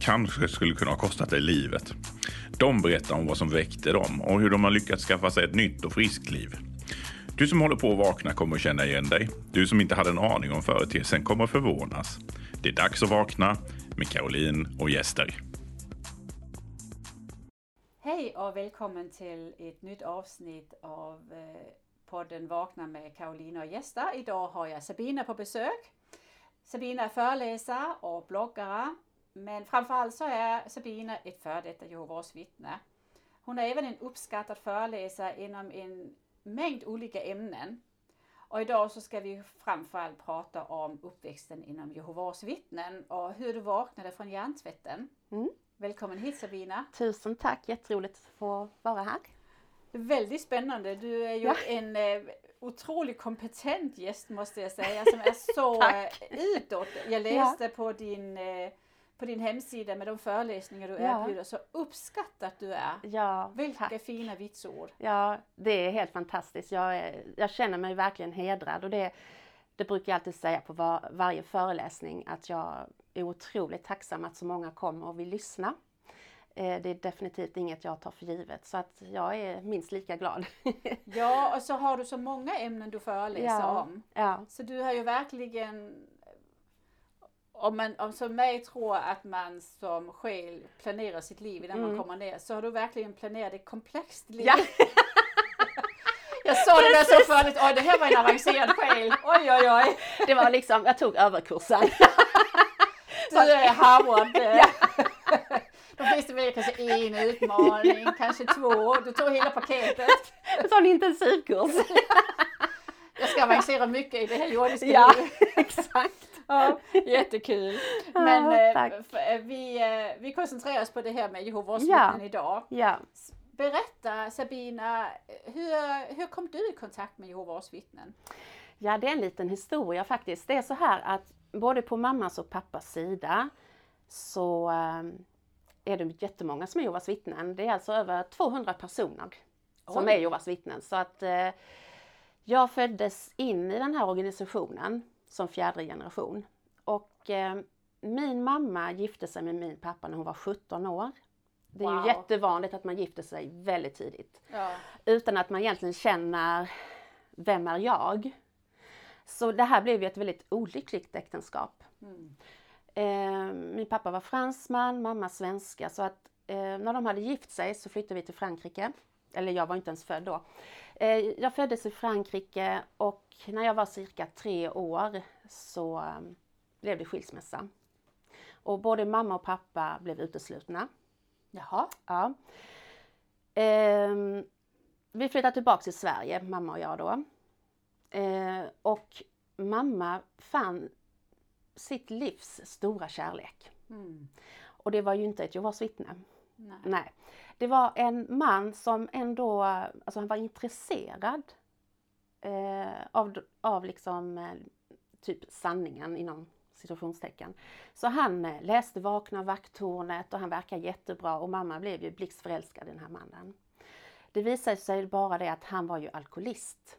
kanske skulle kunna ha kostat dig livet. De berättar om vad som väckte dem och hur de har lyckats skaffa sig ett nytt och friskt liv. Du som håller på att vakna kommer att känna igen dig. Du som inte hade en aning om företeelsen kommer att förvånas. Det är dags att vakna med Caroline och gäster. Hej och välkommen till ett nytt avsnitt av eh, podden Vakna med Caroline och gäster. Idag har jag Sabina på besök. Sabina är föreläsare och bloggare men framförallt så är Sabina ett före detta Jehovas vittne. Hon är även en uppskattad föreläsare inom en mängd olika ämnen. Och idag så ska vi framförallt prata om uppväxten inom Jehovas vittnen och hur du vaknade från hjärntvätten. Mm. Välkommen hit Sabina! Tusen tack, jätteroligt att få vara här. Väldigt spännande, du är ju ja. en eh, otroligt kompetent gäst måste jag säga som är så eh, utåt. Jag läste ja. på din eh, på din hemsida med de föreläsningar du ja. erbjuder så uppskattat du är. Ja, Vilka tack. fina vitsord. Ja, det är helt fantastiskt. Jag, jag känner mig verkligen hedrad och det, det brukar jag alltid säga på var, varje föreläsning att jag är otroligt tacksam att så många kommer och vill lyssna. Eh, det är definitivt inget jag tar för givet så att jag är minst lika glad. ja, och så har du så många ämnen du föreläser ja, om. Ja. Så du har ju verkligen om man om som mig tror att man som själ planerar sitt liv innan mm. man kommer ner så har du verkligen planerat ett komplext liv. Ja. Jag såg det där så förut, oj det här var en avancerad själ, oj oj oj. Det var liksom, jag tog överkursen. Du är Harvard. Ja. De flesta väljer kanske en utmaning, kanske två, du tog hela paketet. En sån intensivkurs. Jag ska avancera mycket i det här jordiska Ja, exakt. Ja, jättekul. Men eh, vi, eh, vi koncentrerar oss på det här med Jehovas vittnen idag. Ja. Berätta Sabina, hur, hur kom du i kontakt med Jehovas vittnen? Ja, det är en liten historia faktiskt. Det är så här att både på mammas och pappas sida så eh, är det jättemånga som är Jehovas vittnen. Det är alltså över 200 personer som Oj. är Jehovas vittnen. Så att jag föddes in i den här organisationen som fjärde generation. Och eh, min mamma gifte sig med min pappa när hon var 17 år. Det är wow. ju jättevanligt att man gifter sig väldigt tidigt. Ja. Utan att man egentligen känner, vem är jag? Så det här blev ju ett väldigt olyckligt äktenskap. Mm. Eh, min pappa var fransman, mamma svenska så att eh, när de hade gift sig så flyttade vi till Frankrike. Eller jag var inte ens född då. Eh, jag föddes i Frankrike och när jag var cirka tre år så um, blev det skilsmässa. Och både mamma och pappa blev uteslutna. Jaha. Ja. Ehm, vi flyttade tillbaka till Sverige, mamma och jag då. Ehm, och mamma fann sitt livs stora kärlek. Mm. Och det var ju inte ett Jehovas vittne. Nej. Nej. Det var en man som ändå, alltså han var intresserad eh, av, av liksom eh, typ sanningen inom situationstecken. Så han eh, läste Vakna vakttornet och han verkar jättebra och mamma blev ju blixtförälskad i den här mannen. Det visade sig bara det att han var ju alkoholist.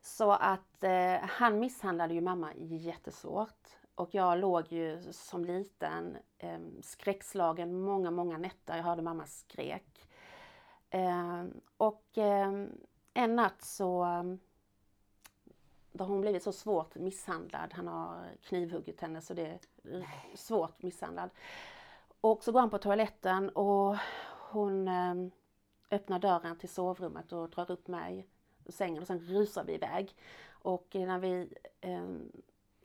Så att eh, han misshandlade ju mamma jättesvårt. Och jag låg ju som liten eh, skräckslagen många, många nätter. Jag hörde mamma skrek. Eh, och eh, en natt så då har hon blivit så svårt misshandlad. Han har knivhuggit henne så det är svårt misshandlad. Och så går han på toaletten och hon eh, öppnar dörren till sovrummet och drar upp mig ur sängen och sen rusar vi iväg. Och när vi eh,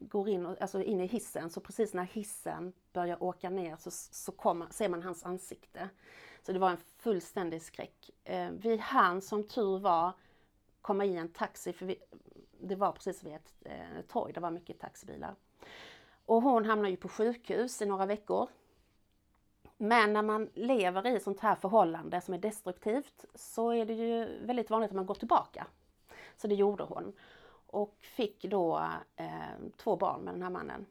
går in, alltså in i hissen så precis när hissen börjar åka ner så, så kommer, ser man hans ansikte. Så det var en fullständig skräck. Eh, vi hann som tur var komma i en taxi för vi, det var precis vid ett eh, torg, det var mycket taxibilar. Och hon hamnade ju på sjukhus i några veckor. Men när man lever i ett sånt här förhållande som är destruktivt så är det ju väldigt vanligt att man går tillbaka. Så det gjorde hon. Och fick då eh, två barn med den här mannen.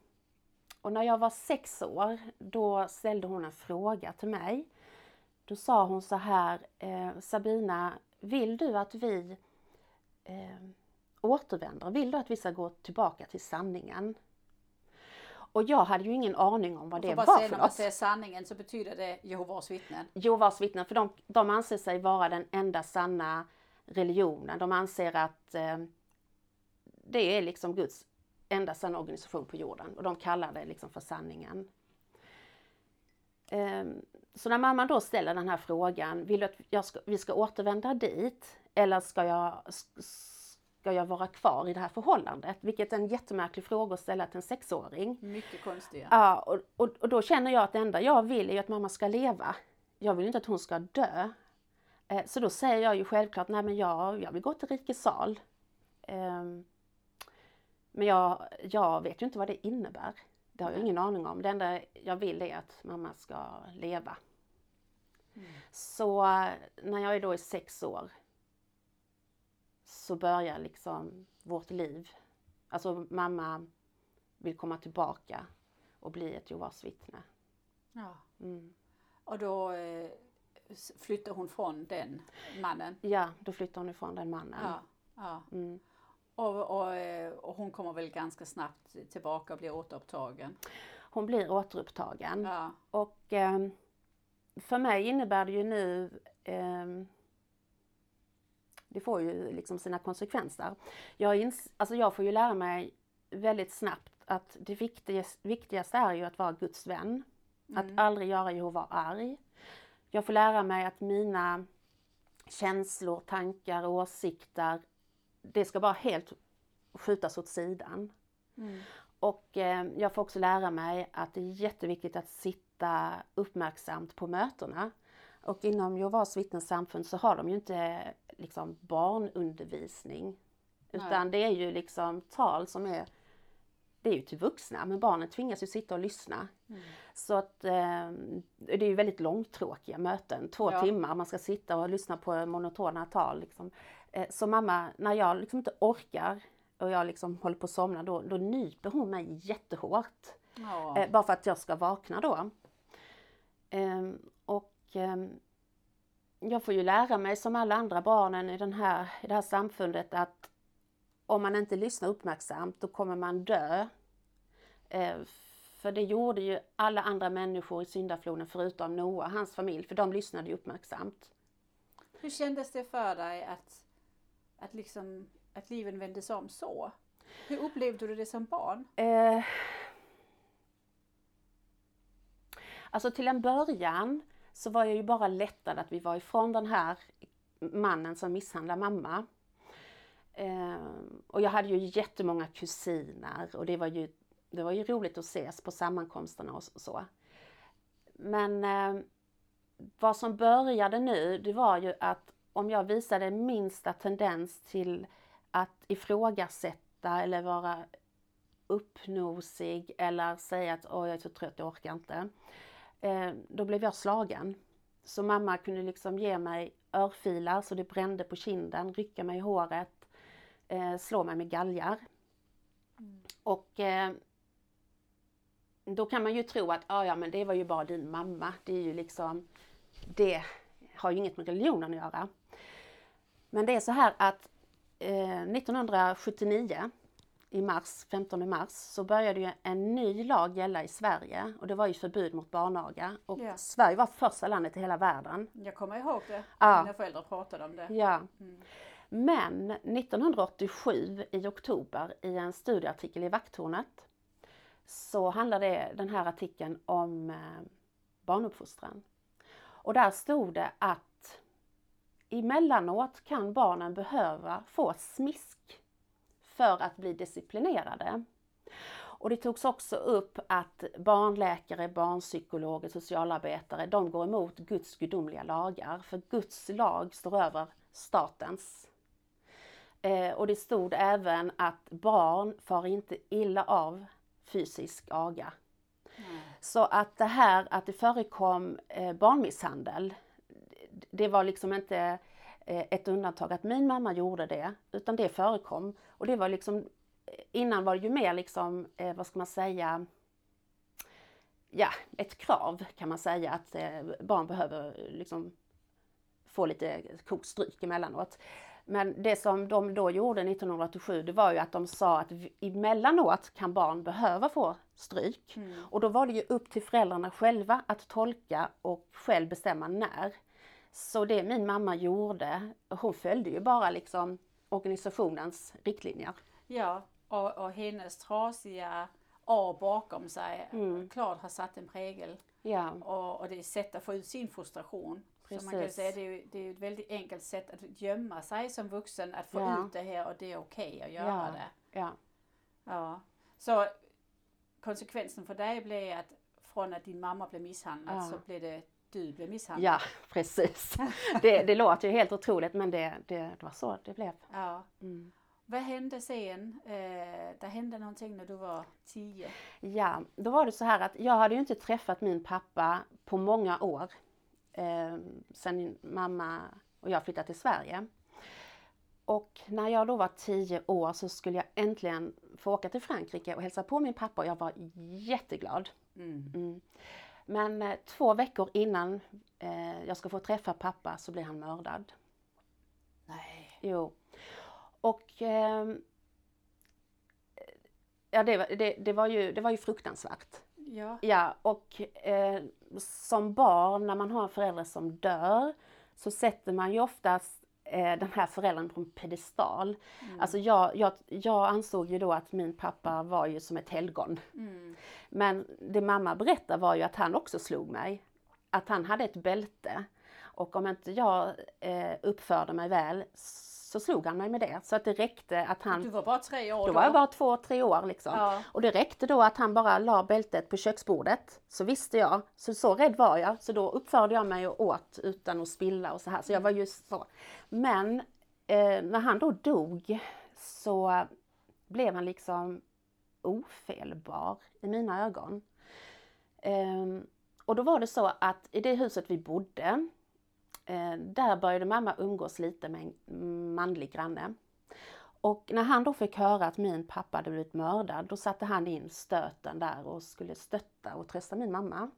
Och när jag var sex år, då ställde hon en fråga till mig. Då sa hon så här, eh, Sabina, vill du att vi eh, återvänder? Vill du att vi ska gå tillbaka till sanningen? Och jag hade ju ingen aning om vad det var för något. När man säger sanningen så betyder det Jehovas vittnen. Jehovas vittnen, för de, de anser sig vara den enda sanna religionen. De anser att eh, det är liksom Guds enda sanna organisation på jorden och de kallar det liksom för sanningen. Eh, så när mamma då ställer den här frågan, vill du att ska, vi ska återvända dit eller ska jag, ska jag vara kvar i det här förhållandet? Vilket är en jättemärklig fråga att ställa till en sexåring. Mycket konstigt. Ja, och, och, och, då känner jag att det enda jag vill är att mamma ska leva. Jag vill inte att hon ska dö. Eh, så då säger jag ju självklart, nej men jag, jag vill gå till rikets sal. Um, men jag, jag vet ju inte vad det innebär. Det har jag ingen aning om. Det enda jag vill är att mamma ska leva. Mm. Så när jag är då i sex år så börjar liksom vårt liv. Alltså mamma vill komma tillbaka och bli ett Jehovas vittne. Ja. Mm. Och då eh, flyttar hon från den mannen? Ja, då flyttar hon ifrån den mannen. Ja. ja. Mm. Och, och, eh, och, hon kommer väl ganska snabbt tillbaka och blir återupptagen? Hon blir återupptagen. Ja. Och eh, för mig innebär det ju nu eh, det får ju liksom sina konsekvenser. Jag, ins alltså jag får ju lära mig väldigt snabbt att det viktigaste, viktigaste är ju att vara Guds vän. Mm. Att aldrig göra Jehova arg. Jag får lära mig att mina känslor, tankar, åsikter det ska bara helt skjutas åt sidan. Mm. Och eh, jag får också lära mig att det är jätteviktigt att sitta uppmärksamt på mötena. Och inom Jehovas vittnens samfund så har de ju inte liksom barnundervisning. Utan Nej. det är ju liksom tal som är det är ju till vuxna men barnen tvingas ju sitta och lyssna. Mm. Så att eh, det är ju väldigt långtråkiga möten, två ja. timmar, man ska sitta och lyssna på monotona tal. Liksom. Eh, så mamma, när jag liksom inte orkar och jag liksom håller på att somna då, då nyper hon mig jättehårt. Ja. Eh, bara för att jag ska vakna då. Ehm, och ehm, jag får ju lära mig som alla andra barnen i, den här, i det här samfundet att om man inte lyssnar uppmärksamt då kommer man dö. Eh, för det gjorde ju alla andra människor i syndafloden förutom Noa, hans familj, för de lyssnade ju uppmärksamt. Hur kändes det för dig att att, liksom, att livet vändes om så? Hur upplevde du det som barn? Eh, alltså till en början så var jag ju bara lättad att vi var ifrån den här mannen som misshandlade mamma. Eh, och jag hade ju jättemånga kusiner och det var ju, det var ju roligt att ses på sammankomsterna och så. Men eh, vad som började nu, det var ju att om jag visade minsta tendens till att ifrågasätta eller vara uppnosig eller säga att Åh, jag är så trött, jag orkar inte. Eh, då blev jag slagen. Så mamma kunde liksom ge mig örfilar så det brände på kinden, rycka mig i håret, eh, slå mig med galgar. Mm. Och eh, då kan man ju tro att ah, ja men det var ju bara din mamma. Det är ju liksom, det har ju inget med religionen att göra. Men det är så här att eh, 1979 i mars, 15 mars, så började ju en ny lag gälla i Sverige och det var ju förbud mot barnaga. Och ja. Sverige var första landet i hela världen. Jag kommer ihåg det, ja. mina föräldrar pratade om det. Ja. Mm. Men 1987 i oktober i en studieartikel i Vakttornet så handlade den här artikeln om eh, barnuppfostran. Och där stod det att emellanåt kan barnen behöva få smisk för att bli disciplinerade. Och det togs också upp att barnläkare, barnpsykologer, socialarbetare, de går emot Guds gudomliga lagar. För Guds lag står över statens. Eh, och det stod även att barn far inte illa av fysisk aga. Mm. Så att det här att det förekom eh, barnmisshandel, det var liksom inte eh, ett undantag att min mamma gjorde det, utan det förekom. Och det var liksom, innan var det ju mer liksom, eh, vad ska man säga, ja, ett krav kan man säga att eh, barn behöver liksom få lite kokstryk emellanåt. Men det som de då gjorde 1987 det var ju att de sa att emellanåt kan barn behöva få stryk. Mm. Och då var det ju upp till föräldrarna själva att tolka och själv bestämma när. Så det min mamma gjorde, hon följde ju bara liksom organisationens riktlinjer. Ja, och, och hennes trasiga A bakom sig mm. klart har satt en prägel. Ja. Och, och det är ett sätt att få ut sin frustration. Precis. Så man kan säga det är, det är ett väldigt enkelt sätt att gömma sig som vuxen, att få ja. ut det här och det är okej okay att göra ja. det. Ja. ja. Så konsekvensen för dig blev att från att din mamma blev misshandlad så blev det du blev misshandlad. Ja, precis. Det, det låter ju helt otroligt men det, det, det var så det blev. Ja. Mm. Vad hände sen? Eh, det hände någonting när du var tio. Ja, då var det så här att jag hade ju inte träffat min pappa på många år eh, sen mamma och jag flyttade till Sverige. Och när jag då var tio år så skulle jag äntligen få åka till Frankrike och hälsa på min pappa och jag var jätteglad. Mm. Mm. Men eh, två veckor innan eh, jag ska få träffa pappa så blir han mördad. Nej. Jo. Och eh, ja, det, det, det, var ju, det var ju fruktansvärt. Ja. ja och eh, som barn när man har en förälder som dör så sätter man ju oftast eh, den här föräldern på en pedestal. Mm. Alltså jag, jag, jag ansåg ju då att min pappa var ju som ett helgon. Mm. Men det mamma berättade var ju att han också slog mig. Att han hade ett bälte. Och om inte jag eh, uppförde mig väl så slog han mig med det. Så att det räckte att han... Du var bara tre år då? Då var jag bara två, tre år liksom. Ja. Och det räckte då att han bara la bältet på köksbordet. Så visste jag, så så rädd var jag. Så då uppförde jag mig och åt utan att spilla och så här. Så jag var just så. Men eh, när han då dog så blev han liksom ofelbar i mina ögon. Eh, och då var det så att i det huset vi bodde Eh, där började mamma umgås lite med en manlig granne. Och när han då fick höra att min pappa hade blivit mördad, då satte han in stöten där och skulle stötta och trösta min mamma.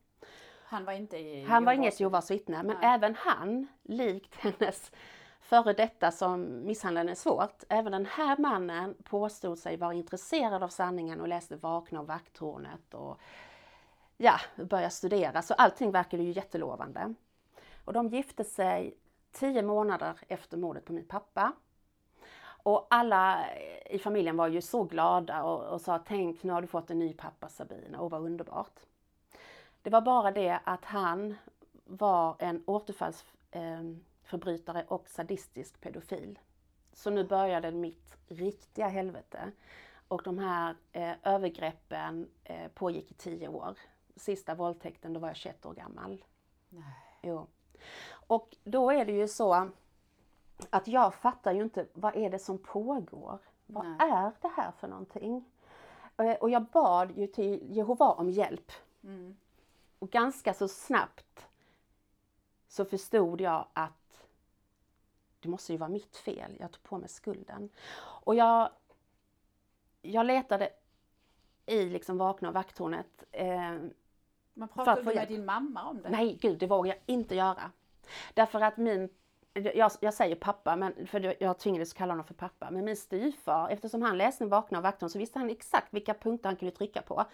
Han var inte Han var inget Jehovas vittne, men Nej. även han, likt hennes före detta som misshandlade svårt, även den här mannen påstod sig vara intresserad av sanningen och läste Vakna och Vakttornet och ja, började studera. Så allting verkade ju jättelovande. Och de gifte sig tio månader efter mordet på min pappa. Och alla i familjen var ju så glada och, och sa tänk nu har du fått en ny pappa Sabina och vad underbart. Det var bara det att han var en återfallsförbrytare eh, och sadistisk pedofil. Så nu började mitt riktiga helvete. Och de här eh, övergreppen eh, pågick i tio år. Sista våldtäkten, då var jag 21 år gammal. Nej. Jo. Och då är det ju så att jag fattar ju inte vad är det som pågår? Vad Nej. är det här för någonting? Och jag bad ju till Jehova om hjälp. Mm. Och ganska så snabbt så förstod jag att det måste ju vara mitt fel. Jag tog på mig skulden. Och jag, jag letade i liksom Vakna och vakttornet. Eh, Men pratade du med din mamma om det? Nej, gud det vågar jag inte göra. Därför att min jag, jag, säger pappa, men, för jag tvingades kalla honom för pappa. Men min styvfar, eftersom han läste Vakna och vakten så visste han exakt vilka punkter han kunde trycka på.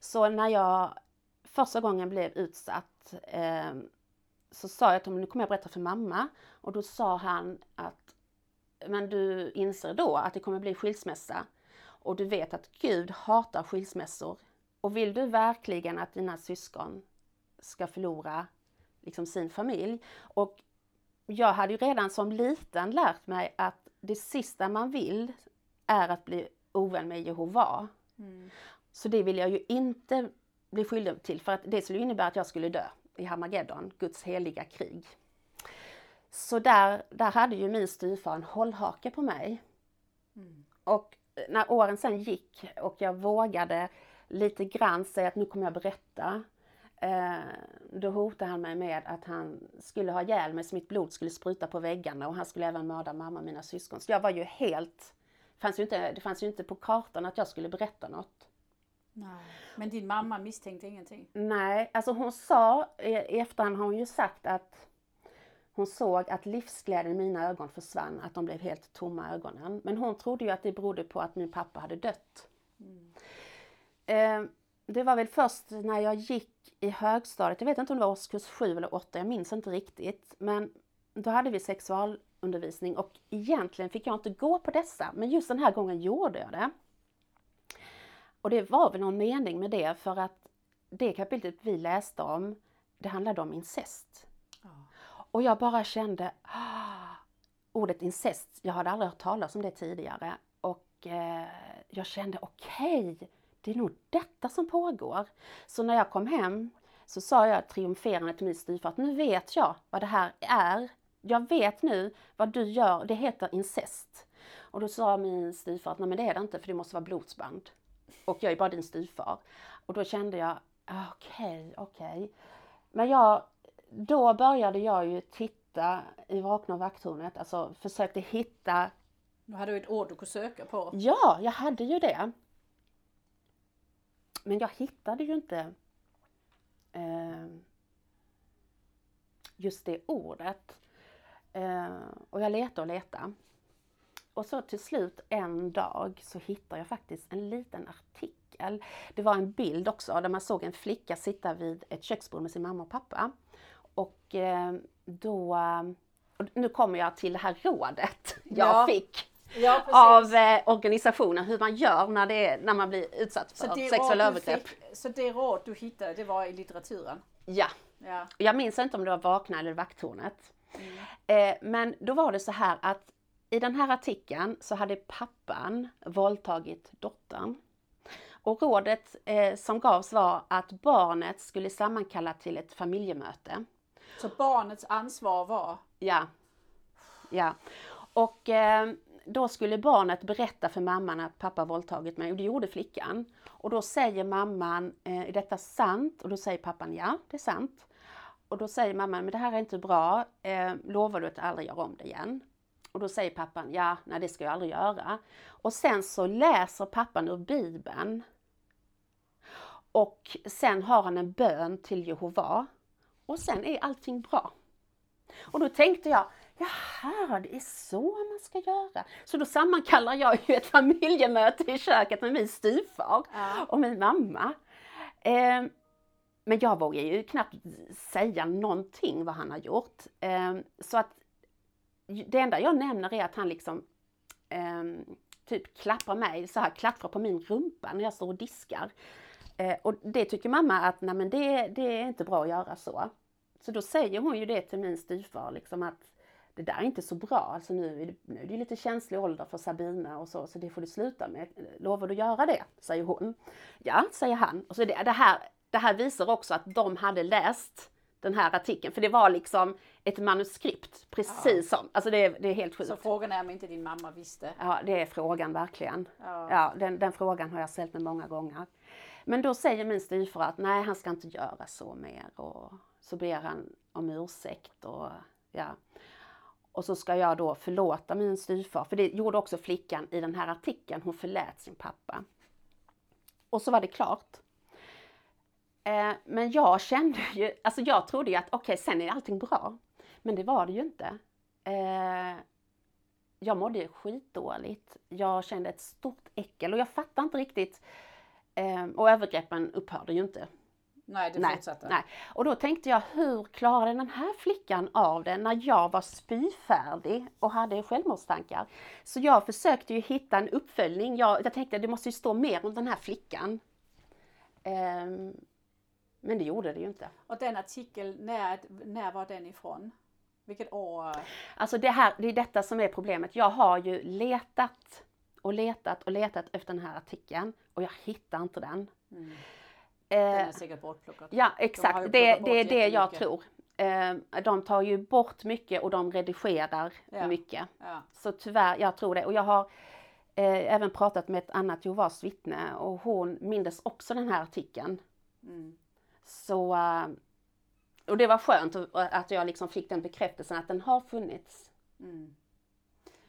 Så när jag första gången blev utsatt eh, så sa jag till honom, nu kommer jag berätta för mamma. Och då sa han att, men du inser då att det kommer bli skilsmässa. Och du vet att Gud hatar skilsmässor. Och vill du verkligen att dina syskon ska förlora liksom sin familj. Och jag hade ju redan som liten lärt mig att det sista man vill är att bli ovän med Jehova. Mm. Så det vill jag ju inte bli skyldig till för att det skulle innebära att jag skulle dö i Harmageddon, Guds heliga krig. Så där, där hade ju min styvfar en hållhake på mig. Mm. Och när åren sen gick och jag vågade lite grann säga att nu kommer jag berätta Eh, då hotade han mig med att han skulle ha ihjäl mig så mitt blod skulle spruta på väggarna och han skulle även mörda mamma och mina syskon. Så jag var ju helt... Fanns ju inte, det fanns ju inte på kartan att jag skulle berätta något. Nej. Men din mamma misstänkte ingenting? Nej, alltså hon sa, i efterhand har hon ju sagt att hon såg att livsglädjen i mina ögon försvann, att de blev helt tomma ögonen. Men hon trodde ju att det berodde på att min pappa hade dött. Mm. Eh, det var väl först när jag gick i högstadiet, jag vet inte om det var årskurs 7 eller 8, jag minns inte riktigt. Men då hade vi sexualundervisning och egentligen fick jag inte gå på dessa, men just den här gången gjorde jag det. Och det var väl någon mening med det för att det kapitlet vi läste om, det handlade om incest. Ja. Och jag bara kände, ah, ordet incest, jag hade aldrig hört talas om det tidigare. Och eh, jag kände, okej, okay, det är nog detta som pågår. Så när jag kom hem så sa jag triumferande till min styvfar att nu vet jag vad det här är. Jag vet nu vad du gör, det heter incest. Och då sa min styvfar att nej men det är det inte för det måste vara blodsband. Och jag är bara din styvfar. Och då kände jag, okej, okay, okej. Okay. Men jag, då började jag ju titta i Vakna och vakttornet, alltså försökte hitta Då hade du ett ord du kunde söka på? Ja, jag hade ju det. Men jag hittade ju inte eh, just det ordet. Eh, och jag letade och letade. Och så till slut en dag så hittade jag faktiskt en liten artikel. Det var en bild också där man såg en flicka sitta vid ett köksbord med sin mamma och pappa. Och eh, då, och nu kommer jag till det här rådet jag ja. fick ja, av eh, organisationen hur man gör när, det är, när man blir utsatt för sexuella övergrepp. Fick, så det råd du hittade, det var i litteraturen? Ja. ja. Jag minns inte om det var Vakna eller Vakttornet. Mm. Eh, men då var det så här att i den här artikeln så hade pappan våldtagit dottern. Och rådet eh, som gavs var att barnet skulle sammankalla till ett familjemöte. Så barnets ansvar var? Ja. Ja. Och eh, då skulle barnet berätta för mamman att pappa våldtagit mig och det gjorde flickan. Och då säger mamman, eh, är detta sant? Och då säger pappan, ja det är sant. Och då säger mamman, men det här är inte bra, eh, lovar du att aldrig göra om det igen? Och då säger pappan, ja, nej det ska jag aldrig göra. Och sen så läser pappan ur Bibeln. Och sen har han en bön till Jehova. Och sen är allting bra. Och då tänkte jag, jaha, det är så man ska göra. Så då sammankallar jag ju ett familjemöte i köket med min styvfar ja. och min mamma. Eh, men jag vågar ju knappt säga någonting vad han har gjort. Eh, så att det enda jag nämner är att han liksom eh, typ klappar mig, så här klappar på min rumpa när jag står och diskar. Och det tycker mamma att nej men det, det är inte bra att göra så. Så då säger hon ju det till min styvfar liksom att det där är inte så bra, alltså nu är det, nu är det lite känslig ålder för Sabina och så, så det får du sluta med. Lovar du göra det? säger hon. Ja, säger han. Och så det, det, här, det här visar också att de hade läst den här artikeln, för det var liksom ett manuskript, precis ja. som, alltså det, det är helt sjukt. Så frågan är om inte din mamma visste? Ja, det är frågan verkligen. Ja. ja den, den, frågan har jag ställt mig många gånger. Men då säger min styvfar att nej, han ska inte göra så mer och så ber han om ursäkt och ja. Och så ska jag då förlåta min styvfar, för det gjorde också flickan i den här artikeln, hon förlät sin pappa. Och så var det klart. Eh, men jag kände ju, alltså jag trodde ju att okej, okay, sen är allting bra. Men det var det ju inte. Eh, jag mådde skitdåligt. Jag kände ett stort äckel och jag fattade inte riktigt. Eh, och övergreppen upphörde ju inte. Nej, det nej, fortsatte. Nej. Och då tänkte jag, hur klarade den här flickan av det när jag var spyfärdig och hade självmordstankar? Så jag försökte ju hitta en uppföljning. Jag, jag tänkte, det måste ju stå mer om den här flickan. Um, men det gjorde det ju inte. Och den artikeln, när, när var den ifrån? Vilket år? Alltså det, här, det är detta som är problemet. Jag har ju letat och letat och letat efter den här artikeln och jag hittar inte den. Mm. Den är säkert bortplockad. Ja exakt, de det, det är det jag tror. Eh, de tar ju bort mycket och de redigerar ja. mycket. Ja. Så tyvärr, jag tror det. Och jag har eh, även pratat med ett annat Jehovas vittne och hon mindes också den här artikeln. Mm. Så, eh, och det var skönt att jag liksom fick den bekräftelsen att den har funnits. Mm.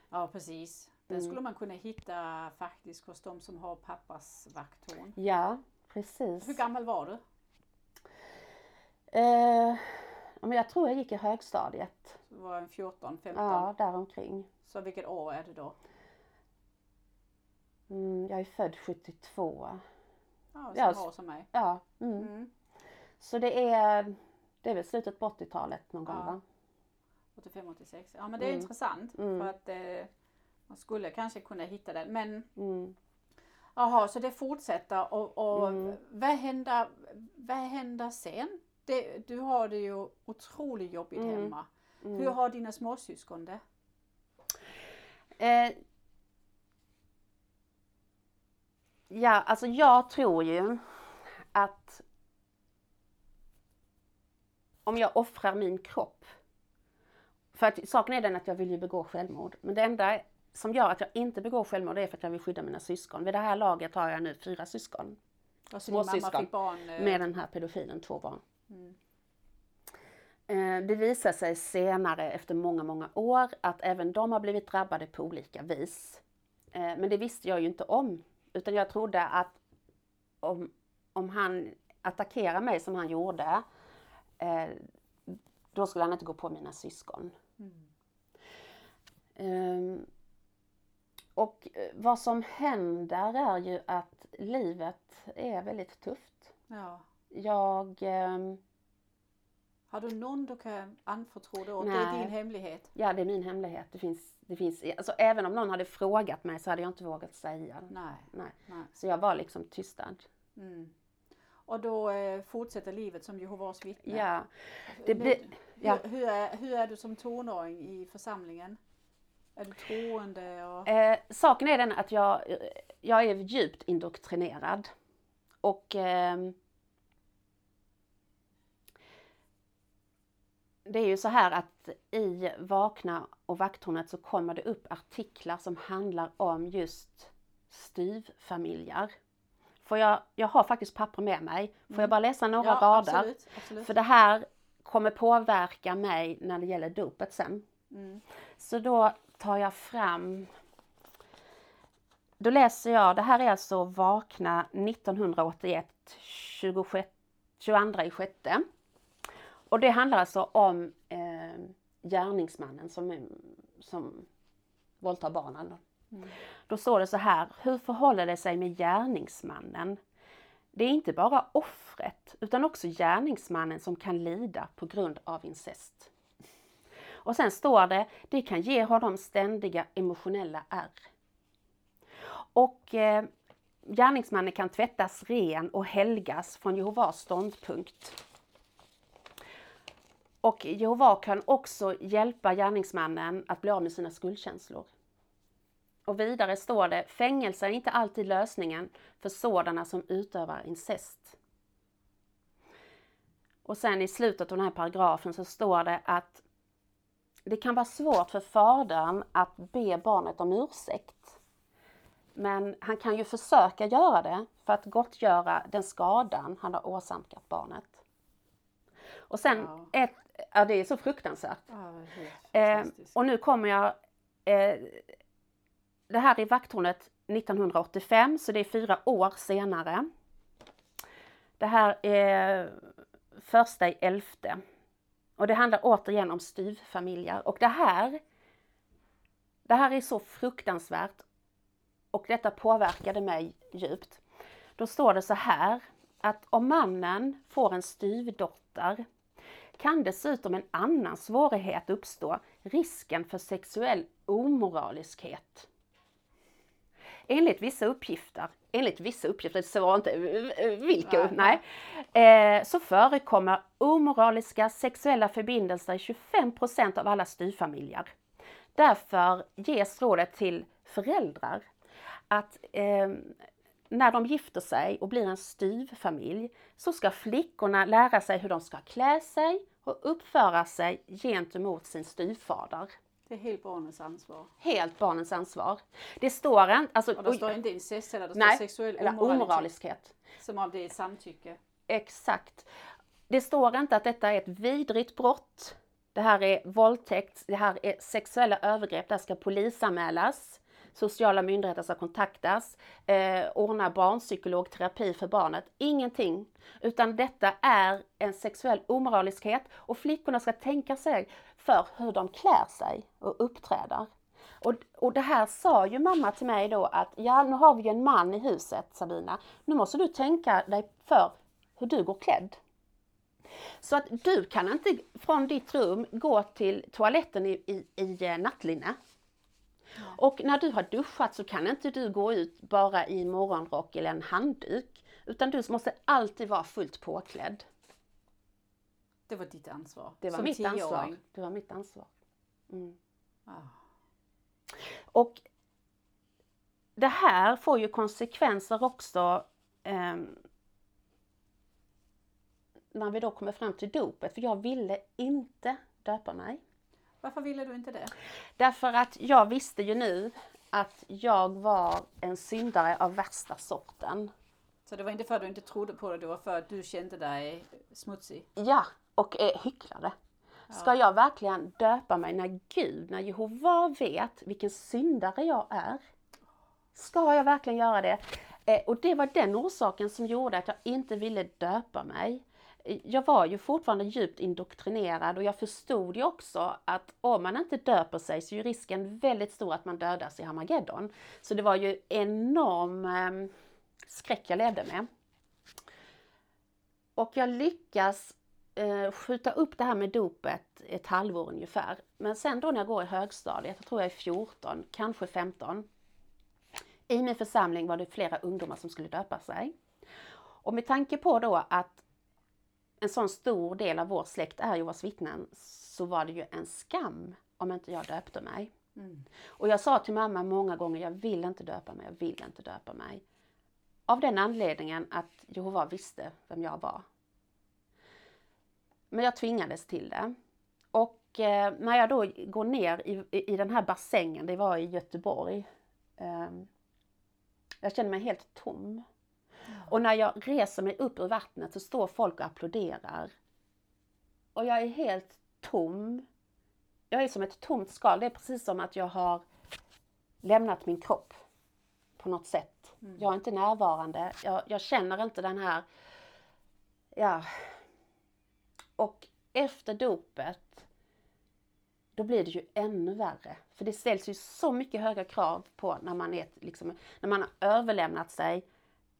Ja precis. Den mm. skulle man kunna hitta faktiskt hos de som har pappas vakttorn. Ja, precis. Hur gammal var du? Eh, jag tror jag gick i högstadiet. Så var en 14, 15? Ja, däromkring. Så vilket år är det då? Mm, jag är född 72. Ja, samma år som mig. Ja. Mm. Mm. Så det är, det är väl slutet på 80-talet någon gång ja. va? 85, 86. Ja men det är mm. intressant mm. för att eh, man skulle kanske kunna hitta den men mm. Jaha, så det fortsätter och, och mm. vad, händer, vad händer sen? Det, du har det ju otroligt jobbigt mm. hemma. Mm. Hur har dina småsyskon det? Eh, ja, alltså jag tror ju att om jag offrar min kropp. För att saken är den att jag vill ju begå självmord. Men det enda som gör att jag inte begår självmord är för att jag vill skydda mina syskon. Vid det här laget har jag nu fyra syskon. Alltså Småsyskon. Barn, eh... Med den här pedofilen, två barn. Mm. Eh, det visar sig senare efter många, många år att även de har blivit drabbade på olika vis. Eh, men det visste jag ju inte om. Utan jag trodde att om, om han attackerar mig som han gjorde, eh, då skulle han inte gå på mina syskon. Mm. Och vad som händer är ju att livet är väldigt tufft. Ja. Jag um, har du någon du kan anförtro då? Nej. Det är din hemlighet? Ja, det är min hemlighet. Det finns, det finns, alltså, även om någon hade frågat mig så hade jag inte vågat säga. Nej. Nej. Nej. Så jag var liksom tystad. Mm. Och då eh, fortsätter livet som Jehovas vittne? Ja. Det blir, ja. Hur, hur, är, hur är du som tonåring i församlingen? Är du troende? Och... Eh, saken är den att jag, jag är djupt indoktrinerad. Och eh, det är ju så här att i Vakna och Vakthornet så kommer det upp artiklar som handlar om just styvfamiljer. Får jag, jag har faktiskt papper med mig. Får mm. jag bara läsa några ja, rader? Absolut, absolut. För det här kommer påverka mig när det gäller dopet sen. Mm. Så då tar jag fram Då läser jag, det här är alltså Vakna 1981 26, 22 i sjätte. Och det handlar alltså om eh, gärningsmannen som, som våldtar barnen. Mm. Då står det så här, hur förhåller det sig med gärningsmannen? Det är inte bara offret utan också gärningsmannen som kan lida på grund av incest. Och sen står det, det kan ge honom ständiga emotionella ärr. Och eh, gärningsmannen kan tvättas ren och helgas från Jehovas ståndpunkt. Och Jehova kan också hjälpa gärningsmannen att bli av med sina skuldkänslor. Och vidare står det, fängelse är inte alltid lösningen för sådana som utövar incest. Och sen i slutet av den här paragrafen så står det att det kan vara svårt för fadern att be barnet om ursäkt. Men han kan ju försöka göra det för att gottgöra den skadan han har åsamkat barnet. Och sen wow. ett, ja det är så fruktansvärt. Ja, eh, och nu kommer jag, eh, det här är vakthornet 1985 så det är fyra år senare. Det här är första i elfte. Och det handlar återigen om styvfamiljer och det här det här är så fruktansvärt och detta påverkade mig djupt. Då står det så här att om mannen får en styvdotter kan dessutom en annan svårighet uppstå, risken för sexuell omoraliskhet. Enligt vissa uppgifter, enligt vissa uppgifter, det står inte vilka, nej, nej eh, så förekommer omoraliska sexuella förbindelser i 25% av alla styvfamiljer. Därför ges rådet till föräldrar att eh, när de gifter sig och blir en styvfamilj så ska flickorna lära sig hur de ska klä sig och uppföra sig gentemot sin styvfader. Det är helt barnens ansvar. Helt barnens ansvar. Det står inte... Alltså, och det står inte incest eller det står nej, sexuell eller omoraliskhet. Som om det är samtycke. Exakt. Det står inte att detta är ett vidrigt brott. Det här är våldtäkt, det här är sexuella övergrepp, det här ska polisanmälas. Sociala myndigheter ska kontaktas, eh, ordna barnpsykologterapi för barnet. Ingenting. Utan detta är en sexuell omoraliskhet och flickorna ska tänka sig för hur de klär sig och uppträder. Och, och det här sa ju mamma till mig då att ja, nu har vi ju en man i huset Sabina. Nu måste du tänka dig för hur du går klädd. Så att du kan inte från ditt rum gå till toaletten i, i, i eh, nattlinne. Och när du har duschat så kan inte du gå ut bara i morgonrock eller en handduk. Utan du måste alltid vara fullt påklädd. Det var ditt ansvar? Det var mitt ansvar. Det var mitt ansvar. Mm. Ah. Och det här får ju konsekvenser också eh, när vi då kommer fram till dopet, för jag ville inte döpa mig. Varför ville du inte det? Därför att jag visste ju nu att jag var en syndare av värsta sorten. Så det var inte för att du inte trodde på det, det var för att du kände dig smutsig? Ja, och eh, hycklare. Ska jag verkligen döpa mig när Gud, när Jehova vet vilken syndare jag är? Ska jag verkligen göra det? Eh, och det var den orsaken som gjorde att jag inte ville döpa mig. Jag var ju fortfarande djupt indoktrinerad och jag förstod ju också att om man inte döper sig så är risken väldigt stor att man dödas i Hamageddon. Så det var ju enorm eh, skräck jag levde med. Och jag lyckas eh, skjuta upp det här med dopet ett halvår ungefär. Men sen då när jag går i högstadiet, jag tror jag är 14, kanske 15. I min församling var det flera ungdomar som skulle döpa sig. Och med tanke på då att en sån stor del av vår släkt är Jehovas vittnen så var det ju en skam om inte jag döpte mig. Mm. Och jag sa till mamma många gånger, jag vill inte döpa mig, jag vill inte döpa mig. Av den anledningen att Jehova visste vem jag var. Men jag tvingades till det. Och eh, när jag då går ner i, i den här bassängen, det var i Göteborg. Eh, jag känner mig helt tom. Mm. Och när jag reser mig upp ur vattnet så står folk och applåderar. Och jag är helt tom. Jag är som ett tomt skal. Det är precis som att jag har lämnat min kropp på något sätt. Mm. Jag är inte närvarande. Jag, jag känner inte den här ja, och efter dopet, då blir det ju ännu värre. För det ställs ju så mycket höga krav på när man, är, liksom, när man har överlämnat sig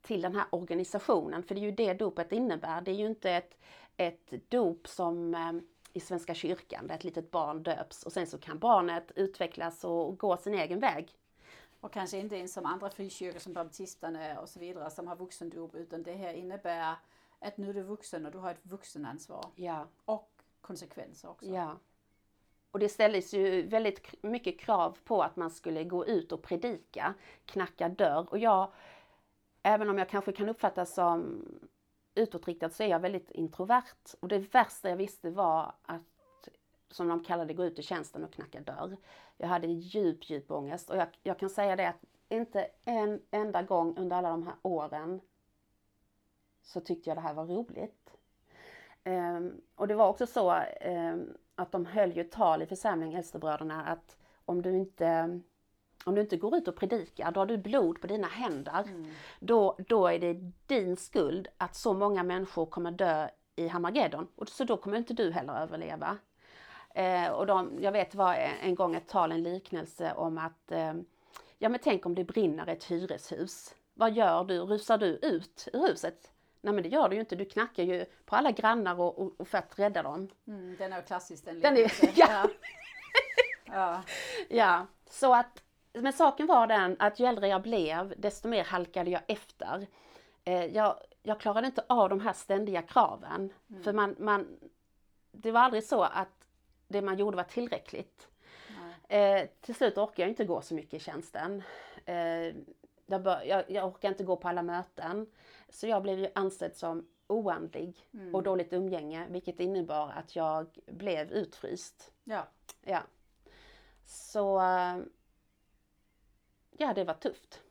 till den här organisationen. För det är ju det dopet innebär. Det är ju inte ett, ett dop som eh, i Svenska kyrkan där ett litet barn döps och sen så kan barnet utvecklas och gå sin egen väg. Och kanske inte ens som andra frikyrkor som baptisterna och så vidare som har vuxendop utan det här innebär att nu är du vuxen och du har ett vuxenansvar. Ja. Och konsekvenser också. Ja. Och det ställdes ju väldigt mycket krav på att man skulle gå ut och predika, knacka dörr. Och jag, även om jag kanske kan uppfattas som utåtriktad så är jag väldigt introvert. Och det värsta jag visste var att, som de kallade gå ut i tjänsten och knacka dörr. Jag hade djup, djup ångest. Och jag, jag kan säga det att inte en enda gång under alla de här åren så tyckte jag det här var roligt. Um, och det var också så um, att de höll ju tal i församlingen, äldstebröderna, att om du inte om du inte går ut och predikar, då har du blod på dina händer. Mm. Då, då är det din skuld att så många människor kommer dö i Hamageddon. Och så då kommer inte du heller överleva. Eh, och de, jag vet det var en gång ett tal, en liknelse om att eh, Ja men tänk om det brinner ett hyreshus. Vad gör du? Rusar du ut ur huset? Nej men det gör du ju inte, du knackar ju på alla grannar och, och, och för att rädda dem. Mm, den är klassisk den, den är, ja. ja. ja. så att, men saken var den att ju äldre jag blev desto mer halkade jag efter. Eh, jag, jag klarade inte av de här ständiga kraven. Mm. För man, man, det var aldrig så att det man gjorde var tillräckligt. Eh, till slut orkade jag inte gå så mycket i tjänsten. Eh, jag, bör, jag, jag orkar inte gå på alla möten. Så jag blev ju ansedd som oandlig mm. och dåligt umgänge vilket innebar att jag blev utfryst. Ja. ja. Så ja, det var tufft.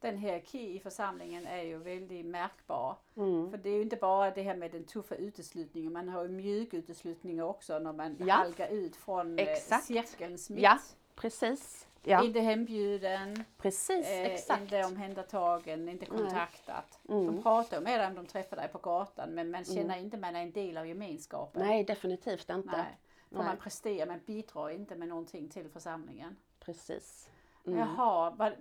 den hierarki i församlingen är ju väldigt märkbar. Mm. För det är ju inte bara det här med den tuffa uteslutningen, man har ju mjuk uteslutning också när man Ja. halkar ut från eh, Exakt. cirkelns mitt. Ja, precis. Ja, Inte hembjuden, precis, eh, exakt. inte omhändertagen, inte kontaktat. Mm. De pratar med dig om de träffar dig på gatan men man känner inte att man är en del av gemenskapen. Nej, definitivt inte. Nej. För Nej. man presterar, man bidrar inte med någonting till församlingen. Precis. Mm. Jaha, vad,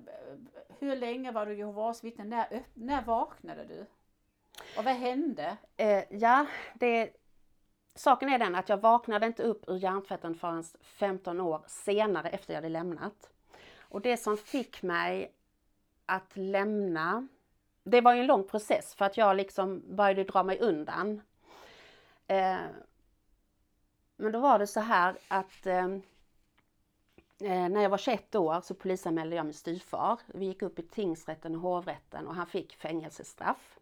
hur länge var du Jehovas vittne? När, när vaknade du? Och vad hände? Eh, ja, det, saken är den att jag vaknade inte upp ur hjärntvätten förrän 15 år senare efter jag hade lämnat. Och det som fick mig att lämna, det var ju en lång process för att jag liksom började dra mig undan. Eh, men då var det så här att eh, eh, när jag var 21 år så polisanmälde jag min styvfar. Vi gick upp i tingsrätten och hovrätten och han fick fängelsestraff.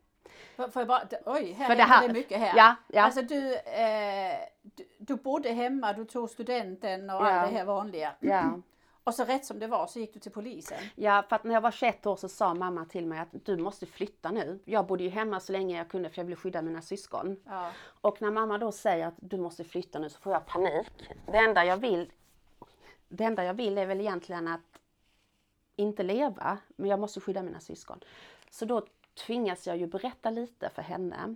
Får jag bara, oj, här För det här- det mycket här. Ja, ja. Alltså du, eh, du, du bodde hemma, du tog studenten och Ja. allt det här vanliga. Ja. Och så rätt som det var så gick du till polisen. Ja, för att när jag var 21 år så sa mamma till mig att du måste flytta nu. Jag bodde ju hemma så länge jag kunde för jag ville skydda mina syskon. Ja. Och när mamma då säger att du måste flytta nu så får jag panik. Det enda jag vill, det enda jag vill är väl egentligen att inte leva, men jag måste skydda mina syskon. Så då tvingas jag ju berätta lite för henne.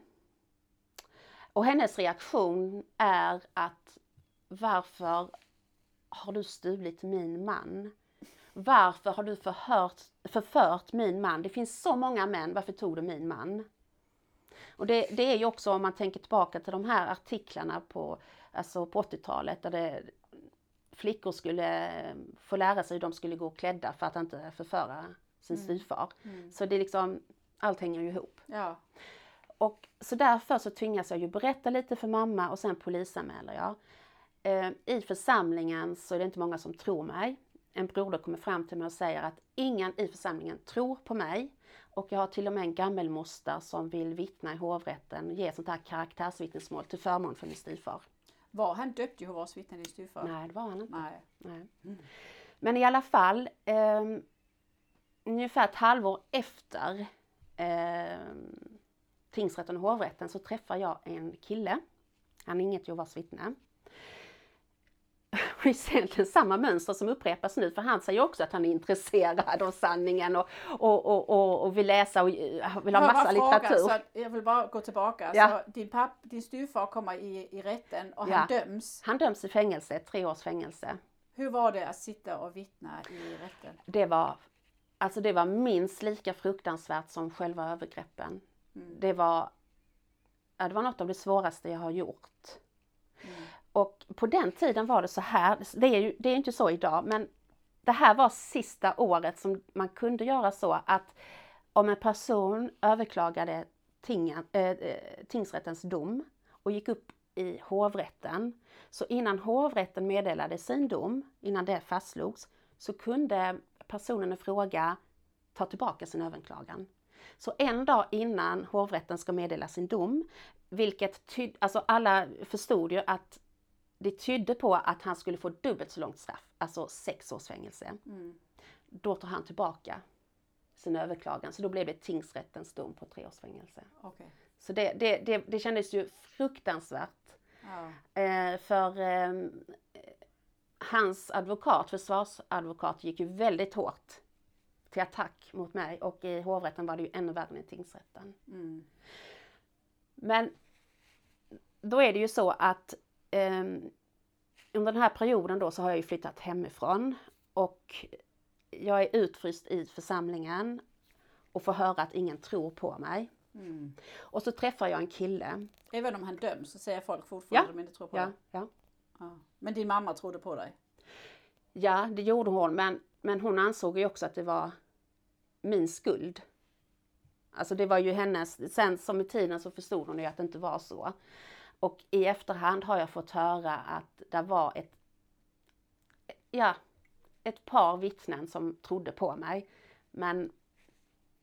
Och hennes reaktion är att varför har du stulit min man? Varför har du förhört, förfört min man? Det finns så många män, varför tog du min man? Och det, det är ju också om man tänker tillbaka till de här artiklarna på, alltså på 80-talet där det, flickor skulle få lära sig hur de skulle gå klädda för att inte förföra sin styvfar. Så det är liksom, allt hänger ju ihop. Ja. Och så därför så tvingas jag ju berätta lite för mamma och sen polisanmäler jag. Eh, I församlingen så är det inte många som tror mig. En broder kommer fram till mig och säger att ingen i församlingen tror på mig. Och jag har till och med en gammelmoster som vill vittna i hovrätten, ge sånt här karaktärsvittnesmål till förmån för min styvfar. Var han döpt Jehovas vittne din styvfar? Nej, det var han inte. Nej. Nej. Men i alla fall, eh, ungefär ett halvår efter eh, tingsrätten och hovrätten så träffar jag en kille. Han är inget Jehovas vittne. Är egentligen samma mönster som upprepas nu för han säger också att han är intresserad av sanningen och, och, och, och, och vill läsa och eh, vill ha massa bara fråga, litteratur. så jag vill bara gå tillbaka. Ja. Så din, papp, din styvfar kommer i, i rätten och Ja. han döms. Han döms i fängelse, tre års fängelse. Hur var det att sitta och vittna i rätten? det var, alltså det var minst lika fruktansvärt som själva övergreppen. Det, var, ja, det var något av det svåraste jag har gjort. Och på den tiden var det så här, det är ju det är inte så idag, men det här var sista året som man kunde göra så att om en person överklagade tingen, äh, eh, tingsrättens dom och gick upp i hovrätten, så innan hovrätten meddelade sin dom, innan det fastslogs, så kunde personen i fråga ta tillbaka sin överklagan. Så en dag innan hovrätten ska meddela sin dom, vilket tyd, alltså alla förstod ju att det tydde på att han skulle få dubbelt så långt straff, alltså sex års fängelse. Då tar han tillbaka sin överklagan, så då blev det tingsrättens dom på tre års fängelse. Okej. Så det, det, det, det kändes ju fruktansvärt. Ja. Eh, för eh, hans advokat, försvarsadvokat, gick ju väldigt hårt till attack mot mig och i hovrätten var det ju ännu värre än i tingsrätten. Mm. Men då är det ju så att eh, under den här perioden då så har jag ju flyttat hemifrån och jag är utfryst i församlingen och får höra att ingen tror på mig. Mm. Och så träffar jag en kille. Även om han döms så säger folk fortfarande Ja. att de inte tror på Ja, dig. ja. Ja. Men din mamma trodde på dig? ja, det gjorde hon men, men hon ansåg ju också att det var min skuld. Alltså det var ju hennes, sen som i tiden så förstod hon ju att det inte var så. Och i efterhand har jag fått höra att det var ett, ja, ett par vittnen som trodde på mig. Men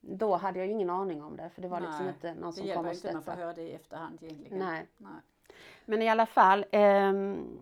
då hade jag ju ingen aning om det för det var liksom Nej, inte någon Det som kom hjälper och inte när man får höra det i efterhand egentligen. Nej. Nej. Men i alla fall, ehm,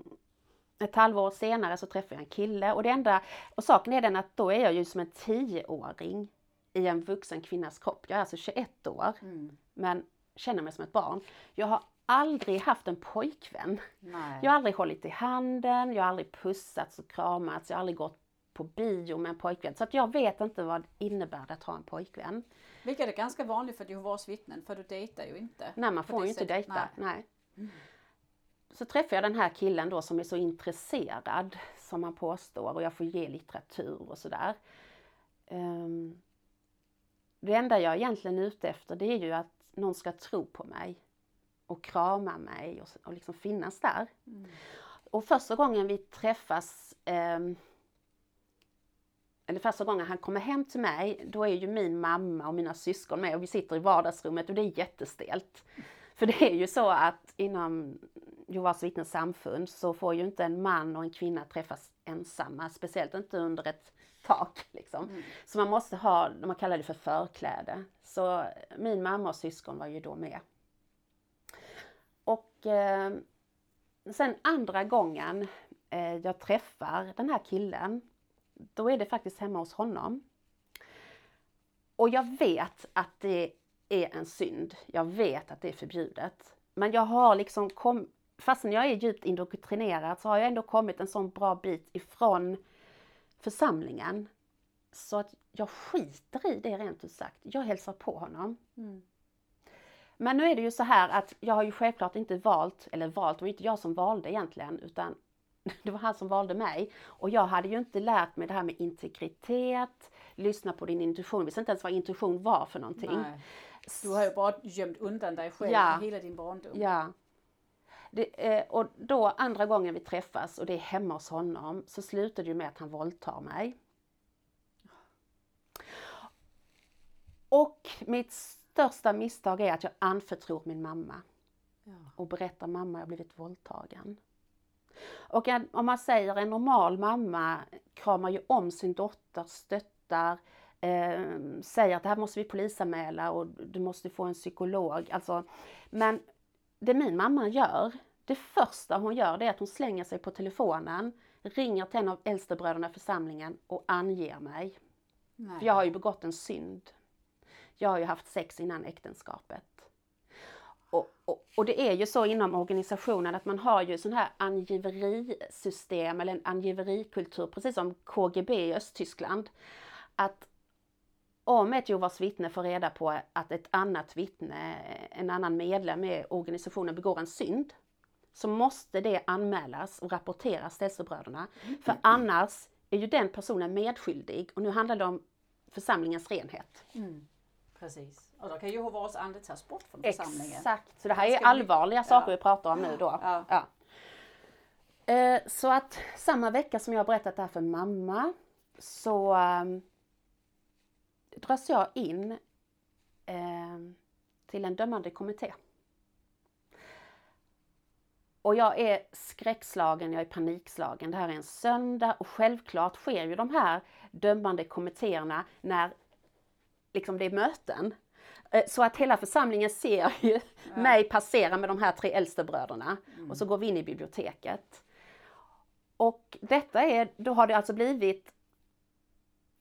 ett halvår senare så träffade jag en kille och det enda, och saken är den att då är jag ju som en tioåring i en vuxen kvinnas kropp. Jag är alltså 21 år, Mm. men känner mig som ett barn. Jag har aldrig haft en pojkvän. Nej. Jag har aldrig hållit i handen, jag har aldrig pussats och kramats, jag har aldrig gått på bio med en pojkvän. Så att jag vet inte vad det innebär att ha en pojkvän. Vilket är ganska vanligt för Jehovas vittnen, för du dejtar ju inte. Nej, man får ju inte dejta. Nej. Nej. Så träffar jag den här killen då som är så intresserad som han påstår och jag får ge litteratur och sådär. Ehm, det enda jag egentligen är ute efter det är ju att någon ska tro på mig och krama mig och, och liksom finnas där. Mm. Och första gången vi träffas, ehm, eller första gången han kommer hem till mig, då är ju min mamma och mina syskon med och vi sitter i vardagsrummet och det är jättestelt. För det är ju så att inom Jehovas vittnens samfund så får ju inte en man och en kvinna träffas ensamma, speciellt inte under ett tak. Liksom. Mm. Så man måste ha, man kallar det för förkläde. Så min mamma och syskon var ju då med. Och eh, sen andra gången eh, jag träffar den här killen, då är det faktiskt hemma hos honom. Och jag vet att det är en synd. Jag vet att det är förbjudet. Men jag har liksom kom, fastän jag är djupt indoktrinerad så har jag ändå kommit en sån bra bit ifrån församlingen. Så att jag skiter i det rent ut sagt. Jag hälsar på honom. Mm. Men nu är det ju så här att jag har ju självklart inte valt, eller valt, det var inte jag som valde egentligen, utan det var han som valde mig. Och jag hade ju inte lärt mig det här med integritet, lyssna på din intuition, visste inte ens vad intuition var för någonting. Nej. Du har ju bara gömt undan dig själv Ja. hela din barndom. Ja. Det, eh, och då andra gången vi träffas och det är hemma hos honom så slutar det ju med att han våldtar mig. Och mitt största misstag är att jag anförtror min mamma Ja. och berättar mamma jag blivit våldtagen. Och en, om man säger en normal mamma kramar ju om sin dotter, stöttar, eh, säger att det här måste vi polisanmäla och du måste få en psykolog. Alltså, men det min mamma gör, det första hon gör det är att hon slänger sig på telefonen, ringer till en av äldstebröderna i församlingen och anger mig. Nej. För jag har ju begått en synd. Jag har ju haft sex innan äktenskapet. Och, och, och det är ju så inom organisationen att man har ju sån här angiverisystem eller en angiverikultur, precis som KGB i Östtyskland. Att om ett Jehovas vittne får reda på att ett annat vittne, en annan medlem i organisationen begår en synd, så måste det anmälas och rapporteras till äldstebröderna. För annars är ju den personen medskyldig och nu handlar det om församlingens renhet. Mm. Precis. Och då kan Jehovas ande tas bort från församlingen. Exakt, så det här är allvarliga saker Ja. vi pratar om nu då. Ja. Ja. Eh, Så att samma vecka som jag berättat det här för mamma så um, dras jag in ehm, till en dömande kommitté. Och jag är skräckslagen, jag är panikslagen. Det här är en söndag och självklart sker ju de här dömande kommittéerna när liksom det är möten. Eh, Så att hela församlingen ser ju mig passera med de här tre äldste bröderna och så går vi in i biblioteket. Och detta är, då har det alltså blivit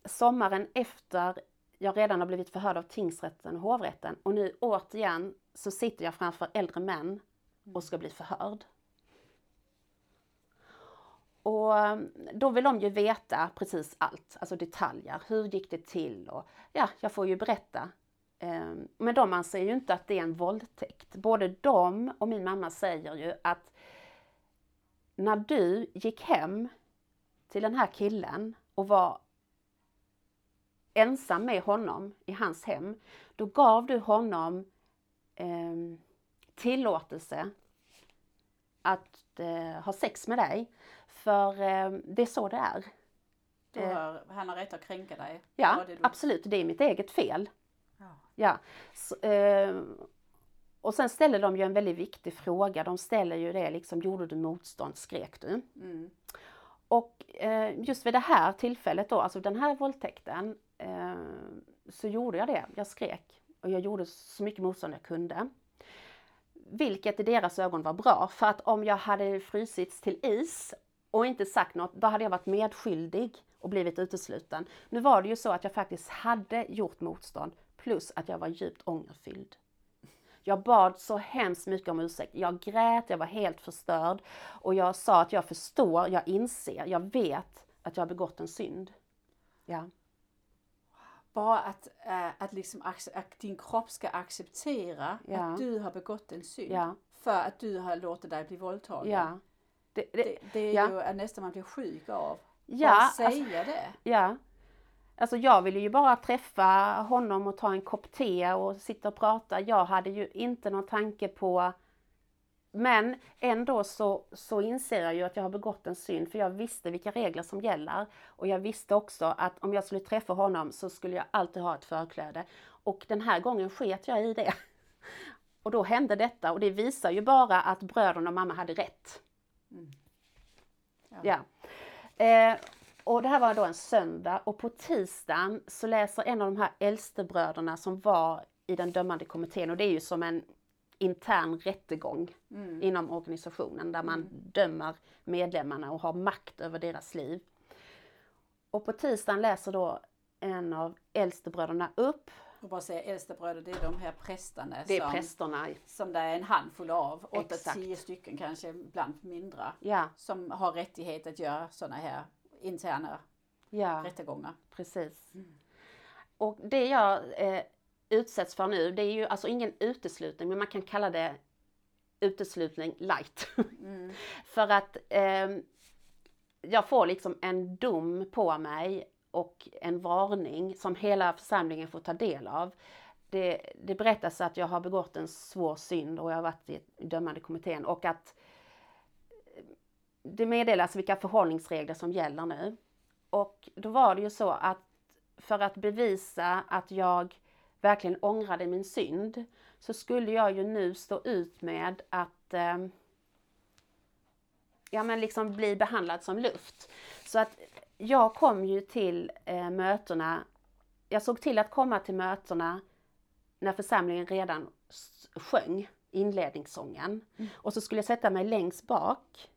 sommaren efter jag redan har blivit förhörd av tingsrätten och hovrätten och nu återigen så sitter jag framför äldre män och ska bli förhörd. Och eh, då vill de ju veta precis allt, alltså detaljer. Hur gick det till? Och ja, jag får ju berätta. Ehm, men de anser ju inte att det är en våldtäkt. Både de och min mamma säger ju att när du gick hem till den här killen och var ensam med honom i hans hem, då gav du honom eh, tillåtelse att eh, ha sex med dig. För eh, det är så det är. Du har, han har rätt att kränka dig. Ja, det absolut. Det är mitt eget fel. Ja. Ja. Så, eh, och sen ställer de ju en väldigt viktig fråga. De ställer ju det liksom, gjorde du motstånd? Skrek du? Mm. Och eh, just vid det här tillfället då, alltså den här våldtäkten, eh, så gjorde jag det. Jag skrek och jag gjorde så mycket motstånd jag kunde. Vilket i deras ögon var bra, för att om jag hade frysits till is och inte sagt något, då hade jag varit medskyldig och blivit utesluten. Nu var det ju så att jag faktiskt hade gjort motstånd plus att jag var djupt ångerfylld. Jag bad så hemskt mycket om ursäkt. Jag grät, jag var helt förstörd och jag sa att jag förstår, jag inser, jag vet att jag har begått en synd. Ja. Bara att, äh, att, liksom, att din kropp ska acceptera ja. att du har begått en synd. Ja. För att du har låtit dig bli våldtagen. Ja. Det, det, det, är ja. ju nästan man blir sjuk av. Ja, Bara säga alltså, det. Ja. Alltså jag ville ju bara träffa honom och ta en kopp te och sitta och prata. Jag hade ju inte någon tanke på men ändå så, så inser jag ju att jag har begått en synd för jag visste vilka regler som gäller. Och jag visste också att om jag skulle träffa honom så skulle jag alltid ha ett förkläde. Och den här gången sket jag i det. Och då hände detta och det visar ju bara att bröderna och mamma hade rätt. Mm. Ja. ja. Eh, och det här var då en söndag och på tisdagen så läser en av de här äldstebröderna som var i den dömande kommittén och det är ju som en intern rättegång mm. inom organisationen där man mm. dömer medlemmarna och har makt över deras liv. Och på tisdagen läser då en av äldstebröderna upp och bara säga äldstebröder, det är de här prästerna. Det är som, prästerna. Som det är en handfull av, 8-10 stycken kanske, ibland mindre. Ja. Som har rättighet att göra sådana här interna ja. rättegångar. Precis. Mm. Och det jag eh, utsätts för nu, det är ju alltså ingen uteslutning, men man kan kalla det uteslutning light. Mm. för att eh, jag får liksom en dom på mig och en varning som hela församlingen får ta del av. Det, det berättas att jag har begått en svår synd och jag har varit i dömande kommittén och att eh, det meddelas vilka förhållningsregler som gäller nu. Och då var det ju så att för att bevisa att jag verkligen ångrade min synd så skulle jag ju nu stå ut med att eh, ja, men liksom bli behandlad som luft. Så att jag kom ju till eh, mötena, jag såg till att komma till mötena när församlingen redan sjöng inledningssången. Mm. Och så skulle jag sätta mig längst bak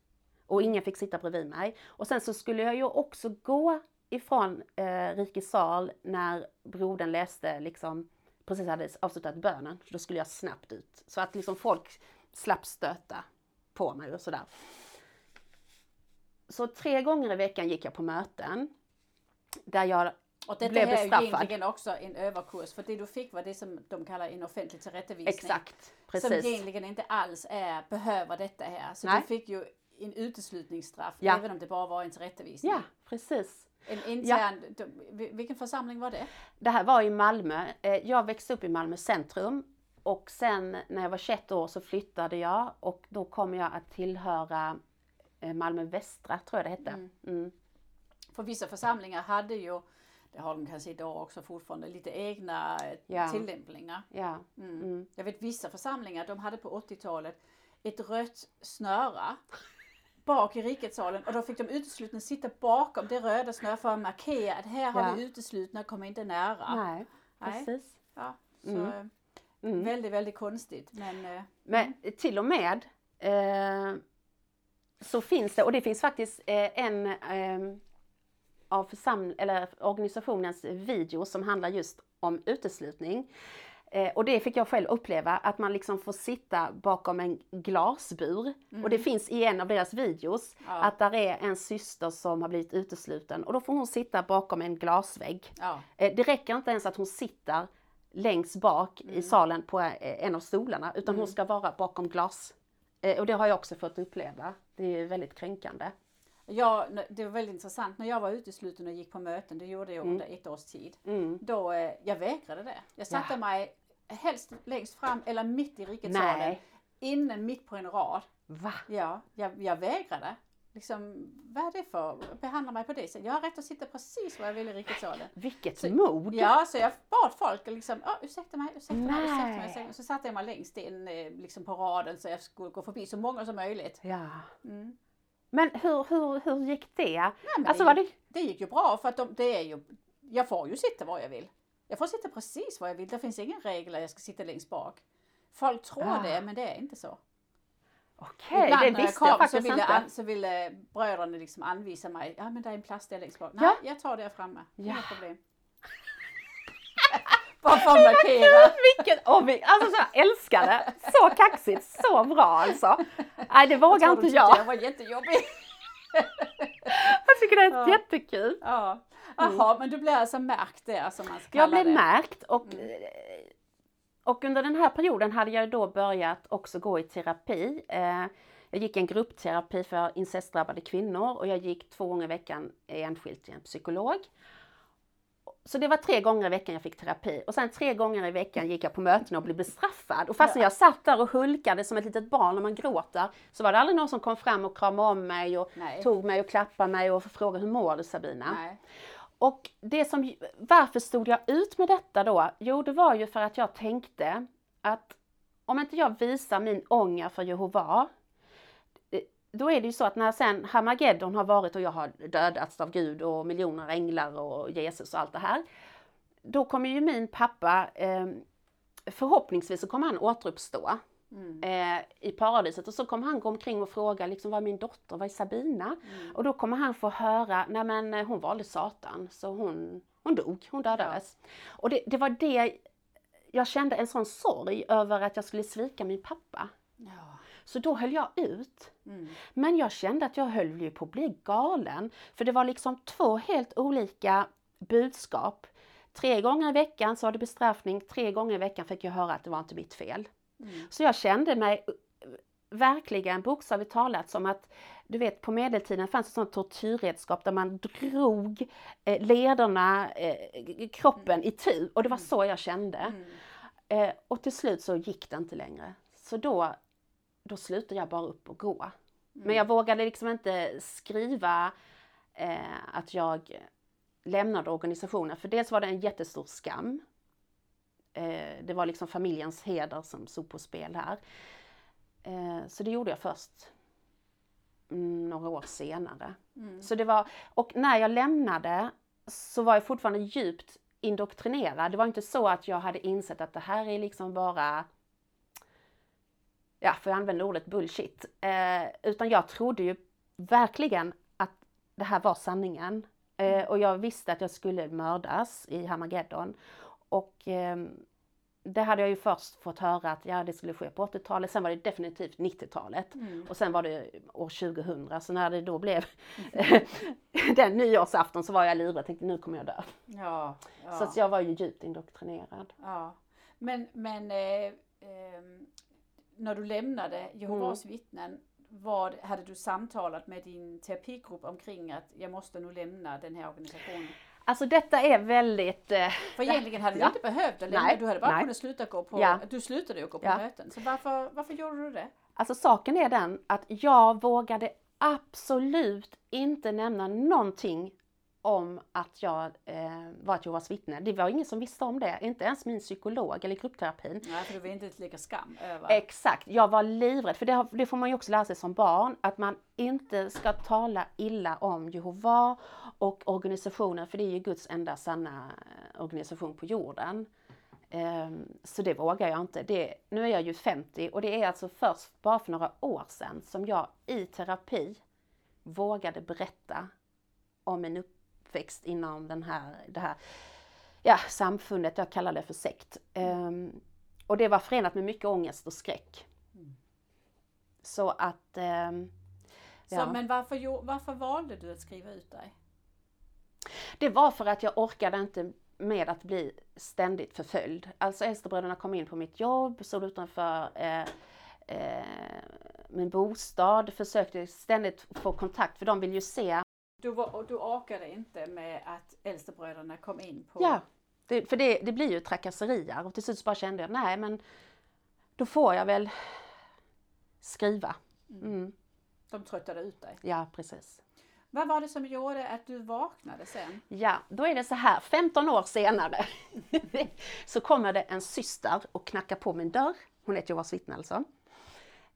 och ingen fick sitta bredvid mig. Och sen så skulle jag ju också gå ifrån eh, Rikes sal när brodern läste liksom precis hade avslutat bönen. Då skulle jag snabbt ut. Så att liksom folk slapp stöta på mig och sådär. Så tre gånger i veckan gick jag på möten. Där jag och detta blev bestraffad. är ju egentligen också en överkurs för det du fick var det som de kallar en offentlig tillrättavisning. Exakt, precis. Som egentligen inte alls är, behöver detta här. Så Nej. du fick ju en uteslutningsstraff ja. även om det bara var en tillrättavisning. Ja, precis. En intern, ja. vilken församling var det? Det här var i Malmö. Eh, jag växte upp i Malmö centrum och sen när jag var 21 år så flyttade jag och då kom jag att tillhöra Malmö västra, tror jag det hette. Mm. Mm. För vissa församlingar hade ju, det har de kanske idag också fortfarande, lite egna ja. tillämpningar. Ja. Mm. mm. Jag vet vissa församlingar, de hade på 80-talet ett rött snöre bak i riketsalen och då fick de uteslutna sitta bakom det röda snöret för att markera att här har vi uteslutna, kom inte nära. Nej, precis. Ja, så, mm. Mm. Väldigt, väldigt konstigt. Men, eh, men till och med eh, så finns det, och det finns faktiskt eh, en eh, av församl- eller organisationens video som handlar just om uteslutning. Eh, och det fick jag själv uppleva, att man liksom får sitta bakom en glasbur. Mm. Och det finns i en av deras videos, ja. att där är en syster som har blivit utesluten och då får hon sitta bakom en glasvägg. Ja. Eh, det räcker inte ens att hon sitter längst bak mm. i salen på eh, en av stolarna, utan mm. hon ska vara bakom glas. Eh, och det har jag också fått uppleva. Det är väldigt kränkande. Ja, det var väldigt intressant. När jag var utesluten och gick på möten, det gjorde jag mm. under ett års tid. Mm. Då, eh, jag vägrade det. Jag satte ja. mig helst längst fram eller mitt i riketsalen. Inne mitt på en rad. Va? Ja, jag, jag vägrade. Liksom, vad är det för, behandla mig på det sättet. Jag har rätt att sitta precis var jag vill i riketsalen. Vilket så, mod! Ja, så jag bad folk liksom, oh, ursäkta mig, ursäkta mig, ursäkta mig, ursäkta mig. Så satte jag mig längst in eh, liksom på raden så jag skulle gå förbi så många som möjligt. Ja. Mm. Men hur, hur, hur gick det? Nej, alltså, det, gick, det... det gick ju bra för att de, det är ju, jag får ju sitta var jag vill. Jag får sitta precis var jag vill. Det finns ingen regel att jag ska sitta längst bak. Folk tror ah. det, men det är inte så. Okej, Ibland det jag visste jag så faktiskt ville, inte. så ville bröderna liksom anvisa mig, ja men det är en plastdel längst bak. Nej, Ja. jag tar det framme. Ja. Inga problem. Bara för att markera. Vilket, oh, vi, alltså så jag älskar det! Så kaxigt, så bra alltså! Nej det vågar tror inte jag. jag var jättejobbig. Jag tycker det är Ja. jättekul. Ja. Jaha, men du blev alltså märkt det som man ska Jag blev det. märkt och, Mm. Och under den här perioden hade jag då börjat också gå i terapi. Eh, Jag gick en gruppterapi för incestdrabbade kvinnor och jag gick två gånger i veckan enskilt till en psykolog. Så det var tre gånger i veckan jag fick terapi och sen tre gånger i veckan gick jag på möten och blev bestraffad. Och fastän jag satt där och hulkade som ett litet barn när man gråter så var det aldrig någon som kom fram och kramade om mig och Nej. tog mig och klappade mig och frågade hur mår du Sabina? Nej. Och det som, varför stod jag ut med detta då? Jo, det var ju för att jag tänkte att om inte jag visar min ånger för Jehova, eh, då är det ju så att när sen Hamageddon har varit och jag har dödats av Gud och miljoner änglar och Jesus och allt det här, då kommer ju min pappa, eh, förhoppningsvis så kommer han återuppstå Mm. eh, i paradiset och så kommer han gå omkring och fråga liksom, vad är min dotter, vad är Sabina? Mm. Och då kommer han få höra, nej men eh, hon valde Satan så hon, hon dog, hon dödades. Och det, det var det, jag kände en sån sorg över att jag skulle svika min pappa. Ja. Så då höll jag ut. Mm. Men jag kände att jag höll ju på att bli galen. För det var liksom två helt olika budskap. Tre gånger i veckan så var det bestraffning, tre gånger i veckan fick jag höra att det var inte mitt fel. Mm. Så jag kände mig eh, verkligen bokstavligt talat som att du vet på medeltiden fanns ett sånt tortyrredskap där man drog eh, lederna, eh, kroppen i tu och det var så jag kände. Mm. Eh, och till slut så gick det inte längre. Så då, då slutade jag bara upp och gå. Men jag vågade liksom inte skriva eh, att jag lämnade organisationen för dels var det en jättestor skam. Eh, det var liksom familjens heder som stod på spel här. Eh, så det gjorde jag först mm, några år senare. Mm. Så det var, och när jag lämnade så var jag fortfarande djupt indoktrinerad. Det var inte så att jag hade insett att det här är liksom bara ja, får jag använda ordet bullshit? Eh, utan jag trodde ju verkligen att det här var sanningen. Eh, och jag visste att jag skulle mördas i Hamageddon. Och ehm, det hade jag ju först fått höra att ja, det skulle ske på 80-talet, sen var det definitivt 90-talet. Mm. Och sen var det år 2000, så när det då blev den nyårsafton så var jag livrädd, tänkte nu kommer jag dö. Ja. ja. Så att jag var ju djupt indoktrinerad. Ja, men, men eh, ehm, när du lämnade Jehovas Mm. vittnen, vad hade du samtalat med din terapigrupp omkring att jag måste nog lämna den här organisationen? Alltså detta är väldigt... Eh, För egentligen hade du Ja. inte behövt det lämna, Nej, du hade bara nej. kunnat sluta gå på, Ja. du slutade ju gå på Ja. möten. Så varför, varför gjorde du det? Alltså saken är den att jag vågade absolut inte nämna någonting om att jag eh, var ett Jehovas vittne. Det var ingen som visste om det, inte ens min psykolog eller gruppterapin. Nej, för du vill inte lägga skam över. Exakt, jag var livrädd, för det, har- det får man ju också lära sig som barn, att man inte ska tala illa om Jehova och organisationen, för det är ju Guds enda sanna eh, organisation på jorden. Ehm, Så det vågar jag inte. Det, nu är jag ju 50 och det är alltså först bara för några år sedan som jag i terapi vågade berätta om min uppväxt inom den här, det här ja, samfundet, jag kallar det för sekt. Ehm, och det var förenat med mycket ångest och skräck. Mm. Så att... ehm, Så, ja. Men varför, varför valde du att skriva ut dig? Det var för att jag orkade inte med att bli ständigt förföljd. Alltså äldstebröderna kom in på mitt jobb, stod utanför eh, eh, min bostad, försökte ständigt få kontakt för de vill ju se. Du, var, du orkade inte med att äldstebröderna kom in på... Ja, det, för det, det blir ju trakasserier och till slut så bara kände jag nej men då får jag väl skriva. Mm, De tröttade ut dig. ja, precis. Vad var det som gjorde att du vaknade sen? Ja, då är det så här, 15 år senare så kommer det en syster och knackar på min dörr. Hon heter Jehovas vittne alltså.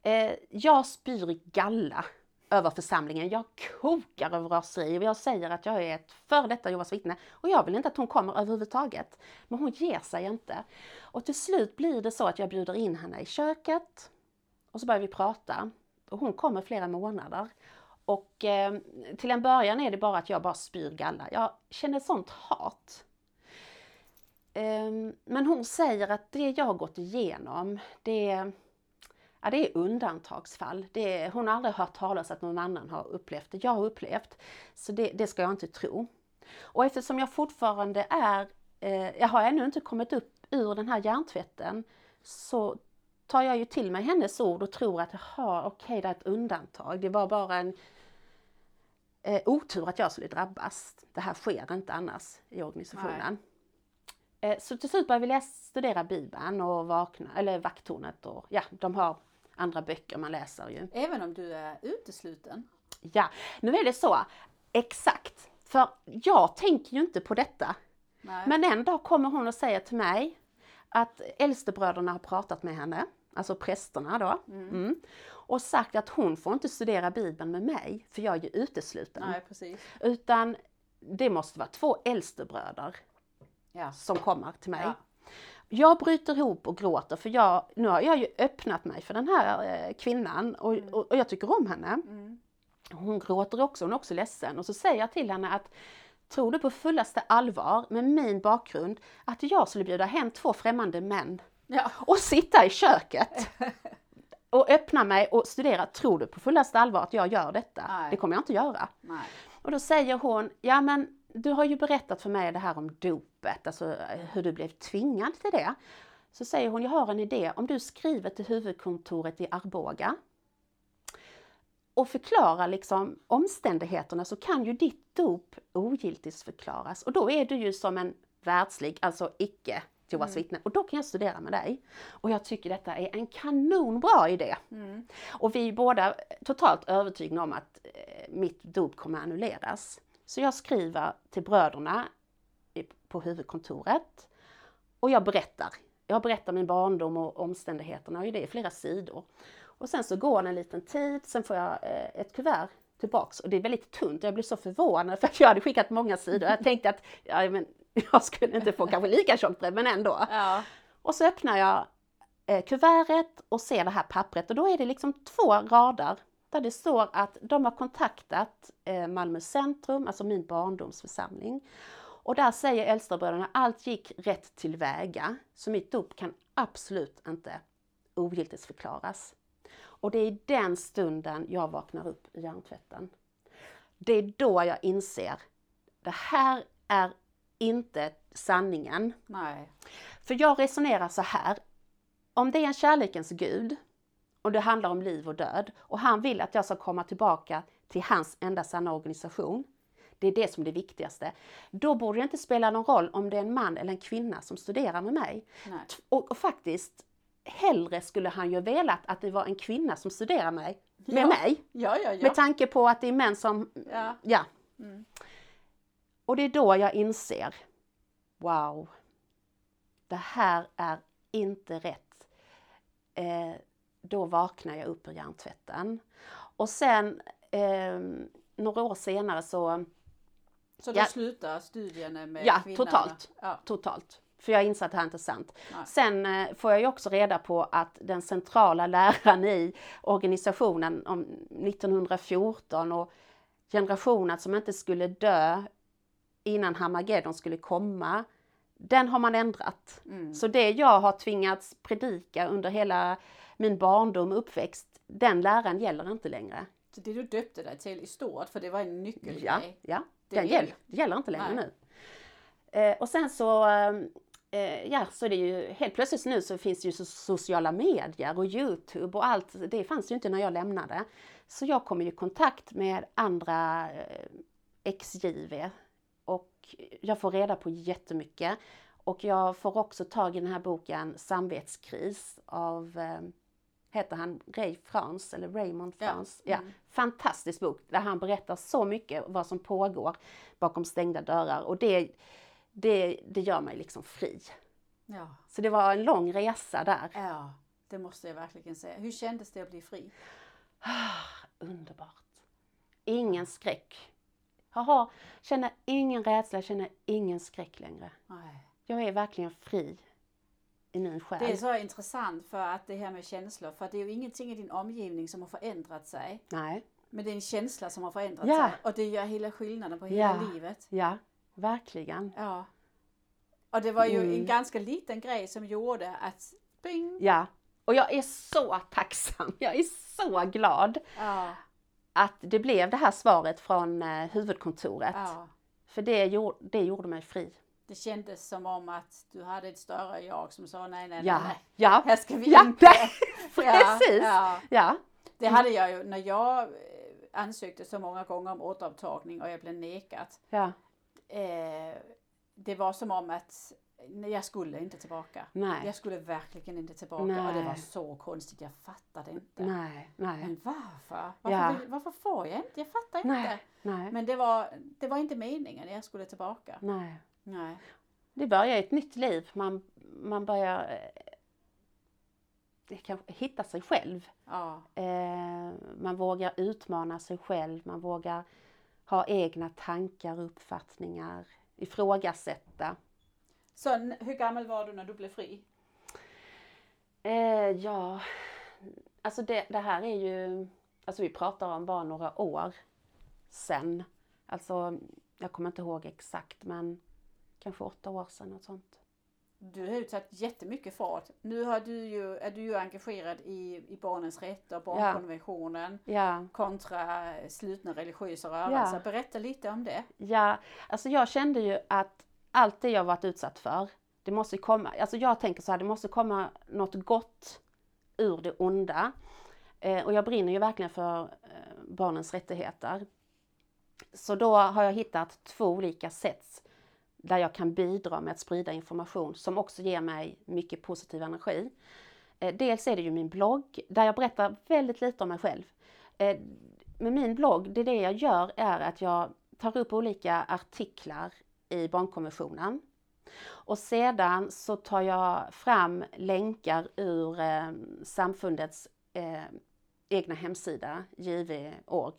Eh, jag spyr galla över församlingen. Jag kokar över raseri och jag säger att jag är ett före detta Jehovas vittne och jag vill inte att hon kommer överhuvudtaget. Men hon ger sig inte. Och till slut blir det så att jag bjuder in henne i köket och så börjar vi prata. och hon kommer flera månader. Och eh, till en början är det bara att jag bara spyr galla. Jag känner sånt hat. Eh, men hon säger att det jag har gått igenom, det, ja, det är undantagsfall. Det, hon har aldrig hört talas att någon annan har upplevt det jag har upplevt. Så det, det ska jag inte tro. Och eftersom jag fortfarande är, eh, jag har ännu inte kommit upp ur den här hjärntvätten, så tar jag ju till mig hennes ord och tror att okej, okay, det är ett undantag. Det var bara en eh, otur att jag skulle drabbas. Det här sker inte annars i organisationen. Eh, så till slut började vi läsa, studera Bibeln och vakna, eller Vakttornet och ja, de har andra böcker man läser ju. Även om du är utesluten? Ja, nu är det så. Exakt. För jag tänker ju inte på detta. Nej. Men en dag kommer hon och säger till mig att äldstebröderna har pratat med henne, alltså prästerna då. Mm. Mm och sagt att hon får inte studera Bibeln med mig, för jag är ju utesluten. Nej, precis. Utan det måste vara två äldstebröder ja. som kommer till mig. Ja. Jag bryter ihop och gråter för jag, nu har jag ju öppnat mig för den här eh, kvinnan och, mm. och, och, jag tycker om henne. Mm. Hon gråter också, hon är också ledsen och så säger jag till henne att Tror du på fullaste allvar med min bakgrund att jag skulle bjuda hem två främmande män ja. och sitta i köket och öppna mig och studera. Tror du på fullaste allvar att jag gör detta? Nej. Det kommer jag inte göra. Nej. Och då säger hon, ja men du har ju berättat för mig det här om dopet, alltså hur du blev tvingad till det. Så säger hon, jag har en idé, om du skriver till huvudkontoret i Arboga och förklarar liksom omständigheterna så kan ju ditt dop ogiltighetsförklaras och då är du ju som en världslig, alltså icke Jehovas mm. vittnen och då kan jag studera med dig. Och jag tycker detta är en kanonbra idé. Mm. Och vi är båda totalt övertygade om att eh, mitt dop kommer annulleras. Så jag skriver till bröderna på huvudkontoret och jag berättar. Jag berättar min barndom och omständigheterna och det är flera sidor. Och sen så går det en liten tid, sen får jag eh, ett kuvert tillbaks och det är väldigt tunt. Jag blev så förvånad för att jag hade skickat många sidor. Jag tänkte att ja, men jag skulle inte få kanske lika tjockt brev men ändå. Ja. Och så öppnar jag eh, kuvertet och ser det här pappret och då är det liksom två rader där det står att de har kontaktat eh, Malmö centrum, alltså min barndomsförsamling. Och där säger äldstebröderna allt gick rätt tillväga, så mitt dop kan absolut inte ogiltighetsförklaras. Och det är i den stunden jag vaknar upp i hjärntvätten. Det är då jag inser, det här är inte sanningen. Nej. För jag resonerar så här, om det är en kärlekens Gud och det handlar om liv och död och han vill att jag ska komma tillbaka till hans enda sanna organisation. Det är det som är det viktigaste. Då borde det inte spela någon roll om det är en man eller en kvinna som studerar med mig. Och, och, faktiskt, hellre skulle han ju velat att det var en kvinna som studerar mig, med ja. mig. Ja, ja, ja. Med tanke på att det är män som... Ja. ja. Mm. Och det är då jag inser, wow, det här är inte rätt. Eh, då vaknar jag upp ur hjärntvätten. Och sen eh, några år senare så... Så då ja, slutar studierna med Ja, kvinnorna. totalt. Ja. totalt. För jag inser att det här inte är sant. Nej. Sen eh, får jag ju också reda på att den centrala läraren i organisationen om 1914 och generationen som inte skulle dö innan Hamageddon skulle komma, den har man ändrat. Mm. Så det jag har tvingats predika under hela min barndom och uppväxt, den läran gäller inte längre. Det du döpte dig till i stort, för det var en nyckelgrej? Ja, ja det den gäller, gäller inte längre Nej. nu. Eh, och sen så, eh, ja så är det ju helt plötsligt nu så finns det ju sociala medier och Youtube och allt, det fanns ju inte när jag lämnade. Så jag kommer i kontakt med andra eh, ex-JV och jag får reda på jättemycket. Och jag får också tag i den här boken Samvetskris av, eh, heter han Ray Frans, eller Raymond Frans? Ja. Mm. ja. Fantastisk bok där han berättar så mycket vad som pågår bakom stängda dörrar och det, det, det gör mig liksom fri. Ja. Så det var en lång resa där. Ja, det måste jag verkligen säga. Hur kändes det att bli fri? Underbart! Ingen skräck. Jag har, känner ingen rädsla, känner ingen skräck längre. Nej. Jag är verkligen fri i min själ. Det är så intressant för att det här med känslor, för det är ju ingenting i din omgivning som har förändrat sig. Nej. Men det är en känsla som har förändrat Ja. sig och det gör hela skillnaden på hela Ja. livet. Ja, verkligen. Ja. Och det var ju Mm. en ganska liten grej som gjorde att bing! Ja. Och jag är så tacksam, jag är så glad Ja, att det blev det här svaret från eh, huvudkontoret. För det, det gjorde mig fri. Det kändes som om att du hade ett större jag som sa nej, nej, Ja, nej. ja, Här ska vi ja, inte. precis. Ja, Ja, Det hade jag ju när jag eh, ansökte så många gånger om återupptagning och jag blev nekat. ja, Eh, det var som om att nej, jag skulle inte tillbaka. nej, Jag skulle verkligen inte tillbaka och det var Nej. så konstigt. Jag fattade inte. nej, nej, Men varför? Varför, Ja. vill, varför får jag inte? Jag fattar inte. nej, nej, Men det var, det var inte meningen jag skulle tillbaka. nej. Nej. Det börjar ett nytt liv. Man, man börjar eh, hitta sig själv. Ja. Eh, man vågar utmana sig själv, man vågar ha egna tankar och uppfattningar, ifrågasätta. Så hur gammal var du när du blev fri? Eh, ja, alltså det, det här är ju, alltså vi pratar om bara några år sen. Alltså, jag kommer inte ihåg exakt men kanske åtta år sedan och sånt. Du har tagit jättemycket fart. Nu har du ju, är du ju engagerad i, i barnens rätt och barnkonventionen Ja, kontra slutna religiösa rörelser. Ja. Berätta lite om det. ja, alltså jag kände ju att allt det jag varit utsatt för, det måste komma, alltså jag tänker så här, det måste komma något gott ur det onda. Eh, och jag brinner ju verkligen för eh, barnens rättigheter. Så då har jag hittat två olika sätt där jag kan bidra med att sprida information som också ger mig mycket positiv energi. Eh, dels är det ju min blogg där jag berättar väldigt lite om mig själv. Eh, med min blogg, det, är det jag gör är att jag tar upp olika artiklar i barnkonventionen. Och sedan så tar jag fram länkar ur eh, samfundets egna hemsida, jv.org.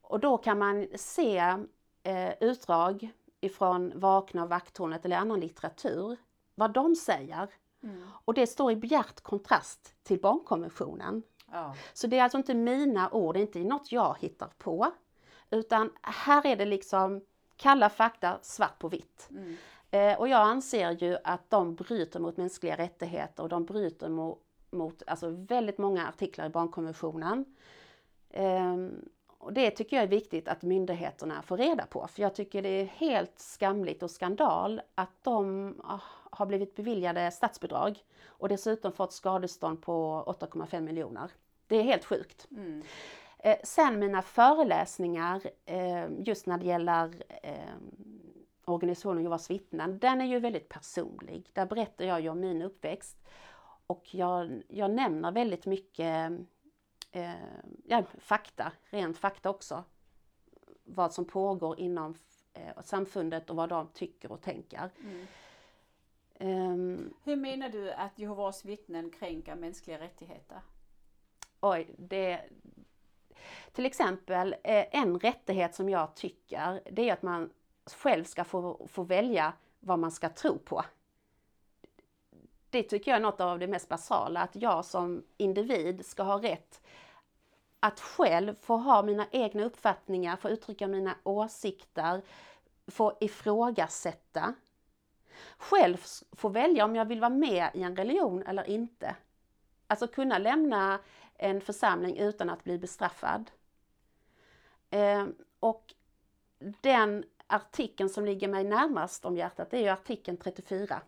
Och då kan man se utdrag ifrån Vakna och Vakthornet eller annan litteratur, vad de säger. Och det står i bjärt kontrast till barnkonventionen. Ja. Så det är alltså inte mina ord, inte något jag hittar på. Utan här är det liksom kalla fakta, svart på vitt. Mm. Eh, och jag anser ju att de bryter mot mänskliga rättigheter och de bryter mot, mot alltså väldigt många artiklar i barnkonventionen. Ehm, och det tycker jag är viktigt att myndigheterna får reda på. För jag tycker det är helt skamligt och skandal att de ah, har blivit beviljade statsbidrag och dessutom fått skadestånd på 8,5 miljoner. Det är helt sjukt. Mm. Eh, sen mina föreläsningar eh, just när det gäller eh, organisationen Jehovas vittnen, den är ju väldigt personlig. Där berättar jag ju om min uppväxt och jag, jag nämner väldigt mycket eh, ja, fakta, rent fakta också. Vad som pågår inom eh, samfundet och vad de tycker och tänker. Mm. Ehm, Hur menar du att Jehovas vittnen kränker mänskliga rättigheter? Oj, det... Till exempel eh, en rättighet som jag tycker, det är att man själv ska få, få välja vad man ska tro på. Det tycker jag är något av det mest basala, att jag som individ ska ha rätt att själv få ha mina egna uppfattningar, få uttrycka mina åsikter, få ifrågasätta. Själv få välja om jag vill vara med i en religion eller inte. Alltså kunna lämna en församling utan att bli bestraffad. Eh, och den artikeln som ligger mig närmast om hjärtat det är ju artikeln 34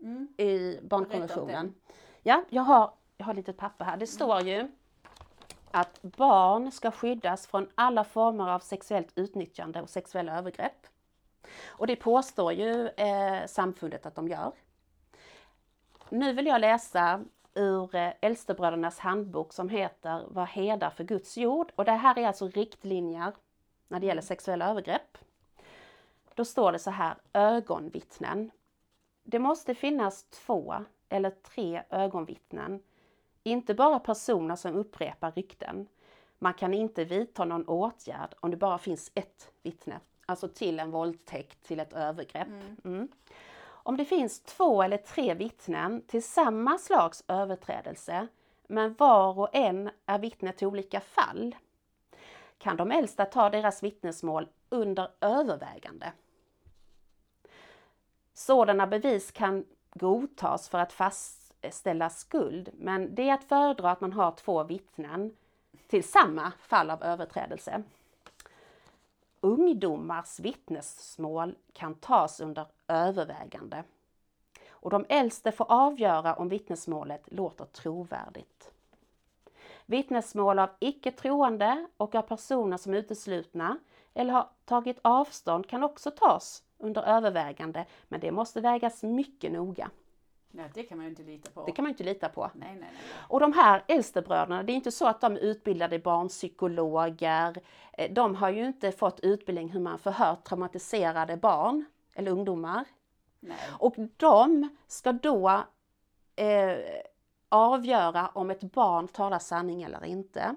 Mm. i barnkonventionen. Ja, jag har, jag har lite papper här. Det står ju att barn ska skyddas från alla former av sexuellt utnyttjande och sexuella övergrepp. Och det påstår ju eh, samfundet att de gör. Nu vill jag läsa ur eh, Äldstebrödernas handbok som heter Vad hedar för Guds jord? Och det här är alltså riktlinjer när det gäller sexuella övergrepp. Då står det så här, ögonvittnen. Det måste finnas två eller tre ögonvittnen. Inte bara personer som upprepar rykten. Man kan inte vidta någon åtgärd om det bara finns ett vittne. Alltså till en våldtäkt, till ett övergrepp. Mm. Om det finns två eller tre vittnen till samma slags överträdelse, men var och en är vittne till olika fall, kan de äldsta ta deras vittnesmål under övervägande. Sådana bevis kan godtas för att fastställa skuld, men det är att föredra att man har två vittnen till samma fall av överträdelse. Ungdomars vittnesmål kan tas under övervägande och de äldste får avgöra om vittnesmålet låter trovärdigt. Vittnesmål av icke troende och av personer som är uteslutna eller har tagit avstånd kan också tas under övervägande, men det måste vägas mycket noga. Ja, det kan man ju inte lita på. Det kan man inte lita på. Nej, nej, nej. Och de här äldstebröderna, det är inte så att de är utbildade barnpsykologer. Eh, De har ju inte fått utbildning hur man förhör traumatiserade barn eller ungdomar. nej. Och de ska då eh, avgöra om ett barn talar sanning eller inte.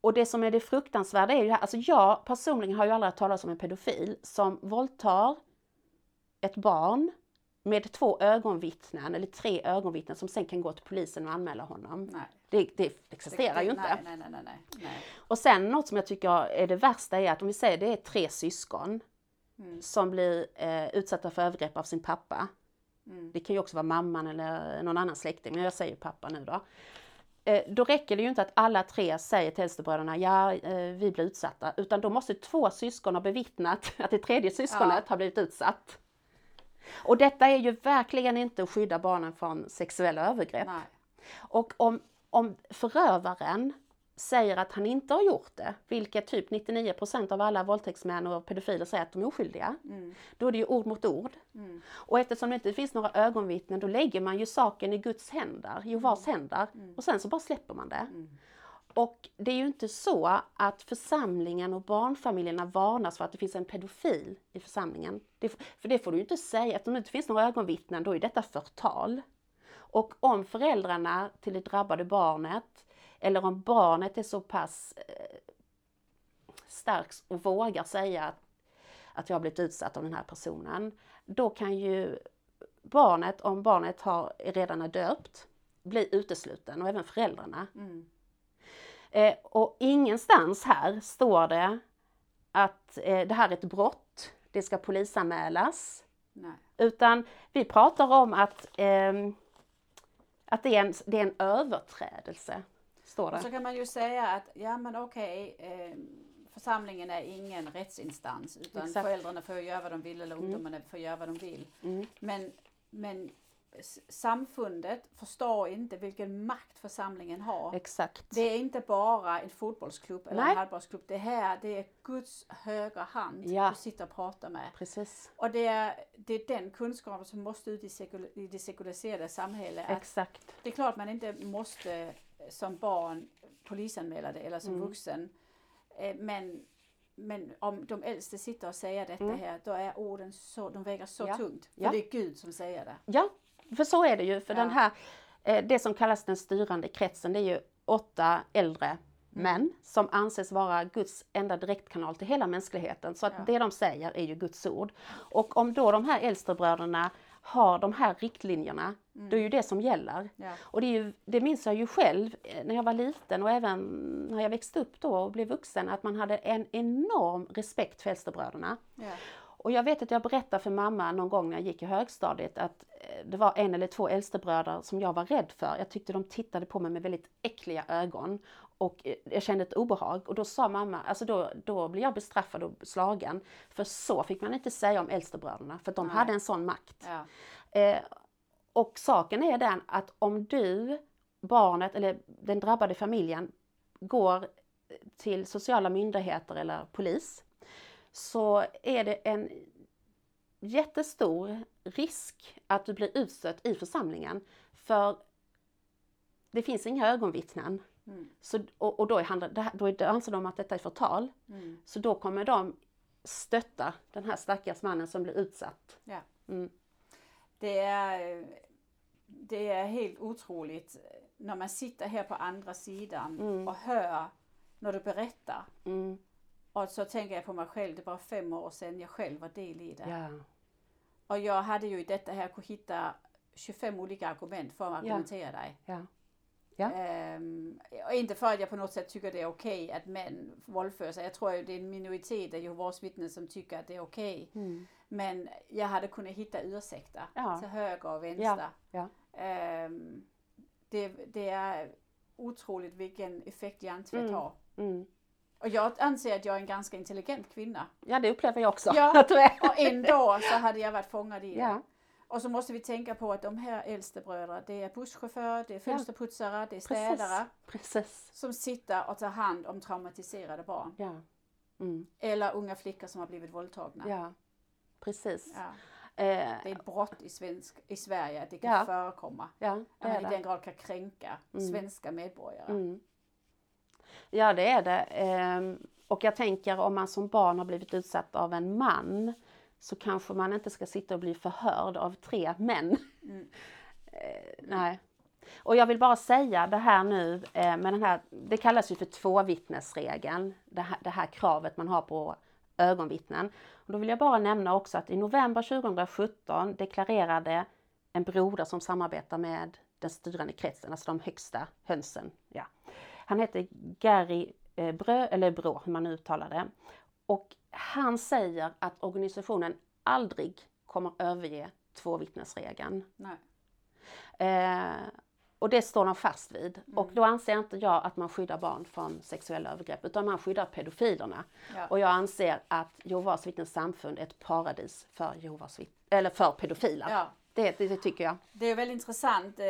Och det som är det fruktansvärda är ju, alltså jag personligen har ju aldrig talas om en pedofil som våldtar ett barn med två ögonvittnen eller tre ögonvittnen som sen kan gå till polisen och anmäla honom. Det, det existerar ju inte. Nej, nej, nej. Och sen något som jag tycker är det värsta är att om vi säger det är tre syskon Mm. som blir eh, utsatta för övergrepp av sin pappa. Mm. Det kan ju också vara mamman eller någon annan släkting, men jag säger pappa nu då. Eh, då räcker det ju inte att alla tre säger till äldstebröderna, ja eh, vi blir utsatta, utan då måste två syskon ha bevittnat att det tredje syskonet har blivit utsatt. Och detta är ju verkligen inte att skydda barnen från sexuella övergrepp. nej. Och om, om förövaren säger att han inte har gjort det, vilket typ 99% av alla våldtäktsmän och pedofiler säger att de är oskyldiga, Mm. då är det ju ord mot ord. Mm. Och eftersom det inte finns några ögonvittnen, då lägger man ju saken i Guds händer, Jehovas händer, och sen så bara släpper man det. Mm. Och det är ju inte så att församlingen och barnfamiljerna varnas för att det finns en pedofil i församlingen. Det, för det får du ju inte säga, eftersom det inte finns några ögonvittnen, då är detta förtal. Och om föräldrarna till det drabbade barnet, eller om barnet är så pass eh, starkt och vågar säga att, att jag har blivit utsatt av den här personen, då kan ju barnet, om barnet har, redan är döpt, bli utesluten och även föräldrarna. Mm. Eh, och ingenstans här står det att eh, det här är ett brott, det ska polisanmälas. nej. Utan vi pratar om att, ehm, att det, är en, det är en överträdelse, står Och så det. kan man ju säga att, ja men okej, eh, församlingen är ingen rättsinstans utan Exakt. föräldrarna får göra vad de vill eller ungdomarna får göra vad de vill. Mm. Men, men samfundet förstår inte vilken makt församlingen har. Exakt. Det är inte bara en fotbollsklubb eller Nej. en handbollsklubb. Det här det är Guds högra hand Ja. du sitter och pratar med. Precis. Och det är, det är den kunskapen som måste ut i, sekul, i det sekulariserade samhället. Exakt. det är klart man inte måste eh, som barn polisanmäla det eller som Mm. vuxen. Eh, Men, men om de äldste sitter och säger detta Mm. här, då är orden så, de väger så Ja. tungt. För Ja. det är Gud som säger det. Ja, för så är det ju. För Ja. den här, eh, det som kallas den styrande kretsen, det är ju åtta äldre Mm. män som anses vara Guds enda direktkanal till hela mänskligheten. Så att Ja. det de säger är ju Guds ord. Och om då de här äldstebröderna har de här riktlinjerna, då är ju det som gäller. Ja. Och det, är ju, det minns jag ju själv eh, när jag var liten och även när jag växte upp då och blev vuxen, att man hade en enorm respekt för äldstebröderna. Ja. Och jag vet att jag berättade för mamma någon gång när jag gick i högstadiet att eh, det var en eller två äldstebröder som jag var rädd för. Jag tyckte de tittade på mig med väldigt äckliga ögon och eh, jag kände ett obehag. Och då sa mamma, alltså då, då blev jag bestraffad och slagen. För så fick man inte säga om äldstebröderna, för de Nej. hade en sån makt. Ja. Eh, och saken är den att om du, barnet eller den drabbade familjen går till sociala myndigheter eller polis så är det en jättestor risk att du blir utstött i församlingen. För det finns inga ögonvittnen. Mm. Så, och och då, är handla, det här- då anser de att detta är förtal. Mm. Så då kommer de stötta den här stackars mannen som blir utsatt. Ja. Mm. Det är, det är helt otroligt när man sitter här på andra sidan Mm. och hör när du berättar. Och så tänker jag på mig själv, det var fem år sedan jag själv var del i det. Ja. Och jag hade ju i detta här kunnat hitta 25 olika argument för att argumentera dig. Ja. Ja. Ehm, och inte för att jag på något sätt tycker det är okej att män våldför sig. Jag tror att det är en minoritet av Jehovas vittnen som tycker att det är okej. Mm. Men jag hade kunnat hitta ursäkter Ja. till höger och vänster. Ja. Ehm, det, det är otroligt vilken effekt hjärntvätt Mm. har. Mm. Och jag anser att jag är en ganska intelligent kvinna. ja, det upplever jag också Ja. att du är. Och ändå så hade jag varit fångad i det. Ja. Och så måste vi tänka på att de här äldste bröderna, det är busschaufförer, det är fönsterputsare, det är Precis. städare Precis. som sitter och tar hand om traumatiserade barn. Ja. Mm. Eller unga flickor som har blivit våldtagna. Ja. Precis. Ja. Eh, Det är ett brott i, svensk, i Sverige att det kan Ja. förekomma. ja, Att det man är i den grad kan kränka Mm. svenska medborgare. Mm. Ja, det är det. Ehm, och jag tänker om man som barn har blivit utsatt av en man så kanske man inte ska sitta och bli förhörd av tre män. Mm. Eh, nej. Och jag vill bara säga det här nu eh, med den här, det kallas ju för tvåvittnesregeln, det här, det här kravet man har på ögonvittnen. Och då vill jag bara nämna också att i november 2017 deklarerade en broder som samarbetar med den styrande kretsen, alltså de högsta hönsen. Ja. Han heter Gary eh, Brö, eller Brå, hur man nu uttalar det. Och han säger att organisationen aldrig kommer överge tvåvittnesregeln. Eh, och det står de fast vid. Mm. Och då anser inte jag att man skyddar barn från sexuella övergrepp utan man skyddar pedofilerna. Ja. Och jag anser att Jehovas vittnens samfund är ett paradis för, Jehovas vitt- eller för pedofiler. Ja. Det, det, det tycker jag. Det är väldigt intressant. Eh,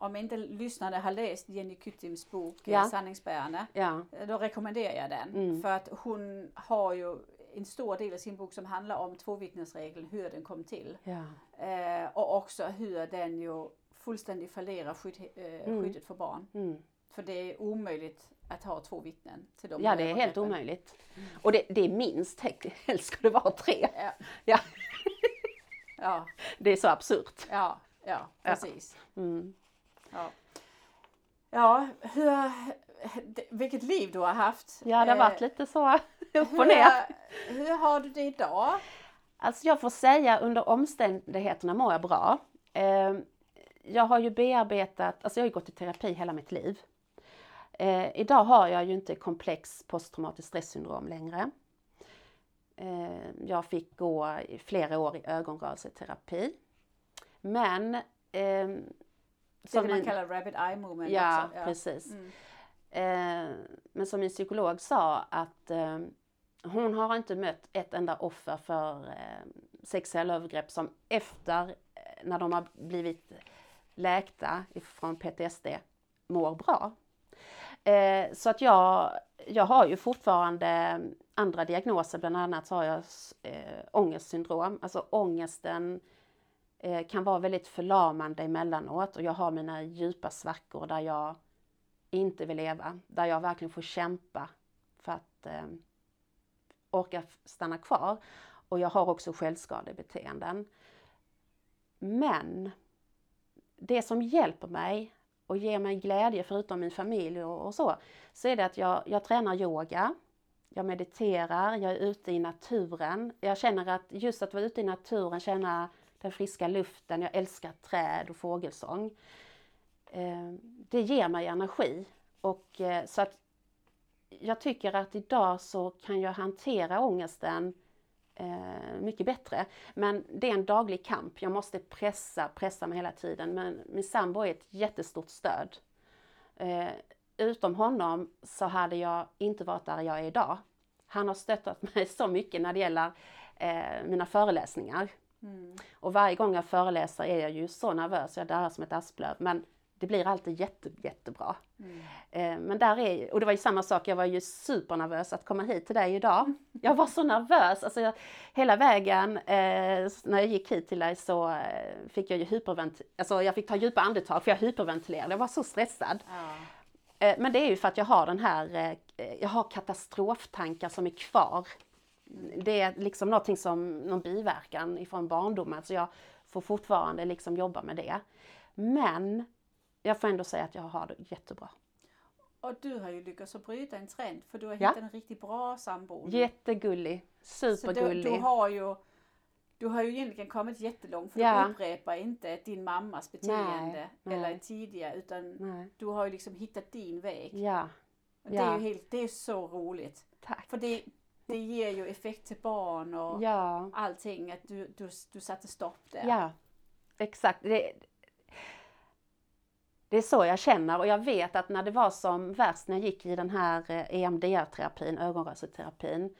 om inte lyssnare har läst Jenny Kyttims bok Ja. ja. Sanningsbärarna, Ja, eh, då rekommenderar jag den. Mm. För att hon har ju en stor del av sin bok som handlar om tvåvittnesregeln, hur den kom till. ja, Eh, och också hur den ju fullständigt fallerar skydd, eh, Mm. skyddet för barn. mm. För det är omöjligt att ha två vittnen till de ja det är helt övergreppen. omöjligt. Och det, det är minst, helst ska det vara tre. Ja. Ja, Ja, det är så absurt. ja, ja, precis. Mm. Ja, ja hur, vilket liv du har haft. Ja, det har varit Eh, lite så upp och ner. hur har du det idag? Alltså jag får säga under omständigheterna mår jag bra. Eh, jag har ju bearbetat, alltså jag har ju gått i terapi hela mitt liv. Eh, idag har jag ju inte komplex posttraumatiskt stressyndrom längre. Eh, jag fick gå i flera år i ögonrörelseterapi. Men Det som man min- kallar rapid eye movement Ja, också. precis. Mm. Eh, men som min psykolog sa att eh, hon har inte mött ett enda offer för eh, sexuella övergrepp som efter, eh, när de har blivit läkta från PTSD, mår bra. Eh, så att jag, jag har ju fortfarande andra diagnoser, bland annat så har jag eh, ångestsyndrom. Alltså ångesten Eh, kan vara väldigt förlamande emellanåt och jag har mina djupa svackor där jag inte vill leva, där jag verkligen får kämpa för att eh, orka stanna kvar. Och jag har också självskadebeteenden. Men det som hjälper mig och ger mig glädje förutom min familj och, och så, så är det att jag, jag tränar yoga, jag mediterar, jag är ute i naturen. Jag känner att just att vara ute i naturen, känna den friska luften, jag älskar träd och fågelsång. Eh, det ger mig energi. Och, eh, så att jag tycker att idag så kan jag hantera ångesten eh, mycket bättre. Men det är en daglig kamp. Jag måste pressa, pressa mig hela tiden. Men min sambo är ett jättestort stöd. Utom honom så hade jag inte varit där jag är idag. Han har stöttat mig så mycket när det gäller mina föreläsningar. Mm. Och varje gång jag föreläser är jag ju så nervös, jag darrar som ett asplöv. Men det blir alltid jätte, jättebra. Mm. Eh, men där är, och det var ju samma sak, jag var ju supernervös att komma hit till dig idag. Jag var så nervös, alltså jag, hela vägen eh, när jag gick hit till dig så eh, fick jag ju hypervent, alltså jag fick ta djupa andetag för jag hyperventilerade, jag var så stressad. Ja. Eh, Men det är ju för att jag har den här, jag har katastroftankar som är kvar. Det är liksom någonting som, någon biverkan ifrån barndomen, så jag får fortfarande liksom jobba med det. Men jag får ändå säga att jag har det jättebra. Och du har ju lyckats att bryta en trend för du har Ja. hittat en riktigt bra sambo. Jättegullig, Så du, supergullig. du har ju du har ju egentligen kommit jättelångt för Ja. du upprepar inte din mammas beteende nej. eller tidigare utan Nej. du har ju liksom hittat din väg. Ja, Och Det Ja. är ju helt, det är så roligt. tack. För det, det ger ju effekt till barn och Ja, allting, att du, du, du satte stopp där. ja, exakt. Det, det är så jag känner och jag vet att när det var som värst när jag gick i den här eh, EMDR-terapin, ögonrörelseterapin,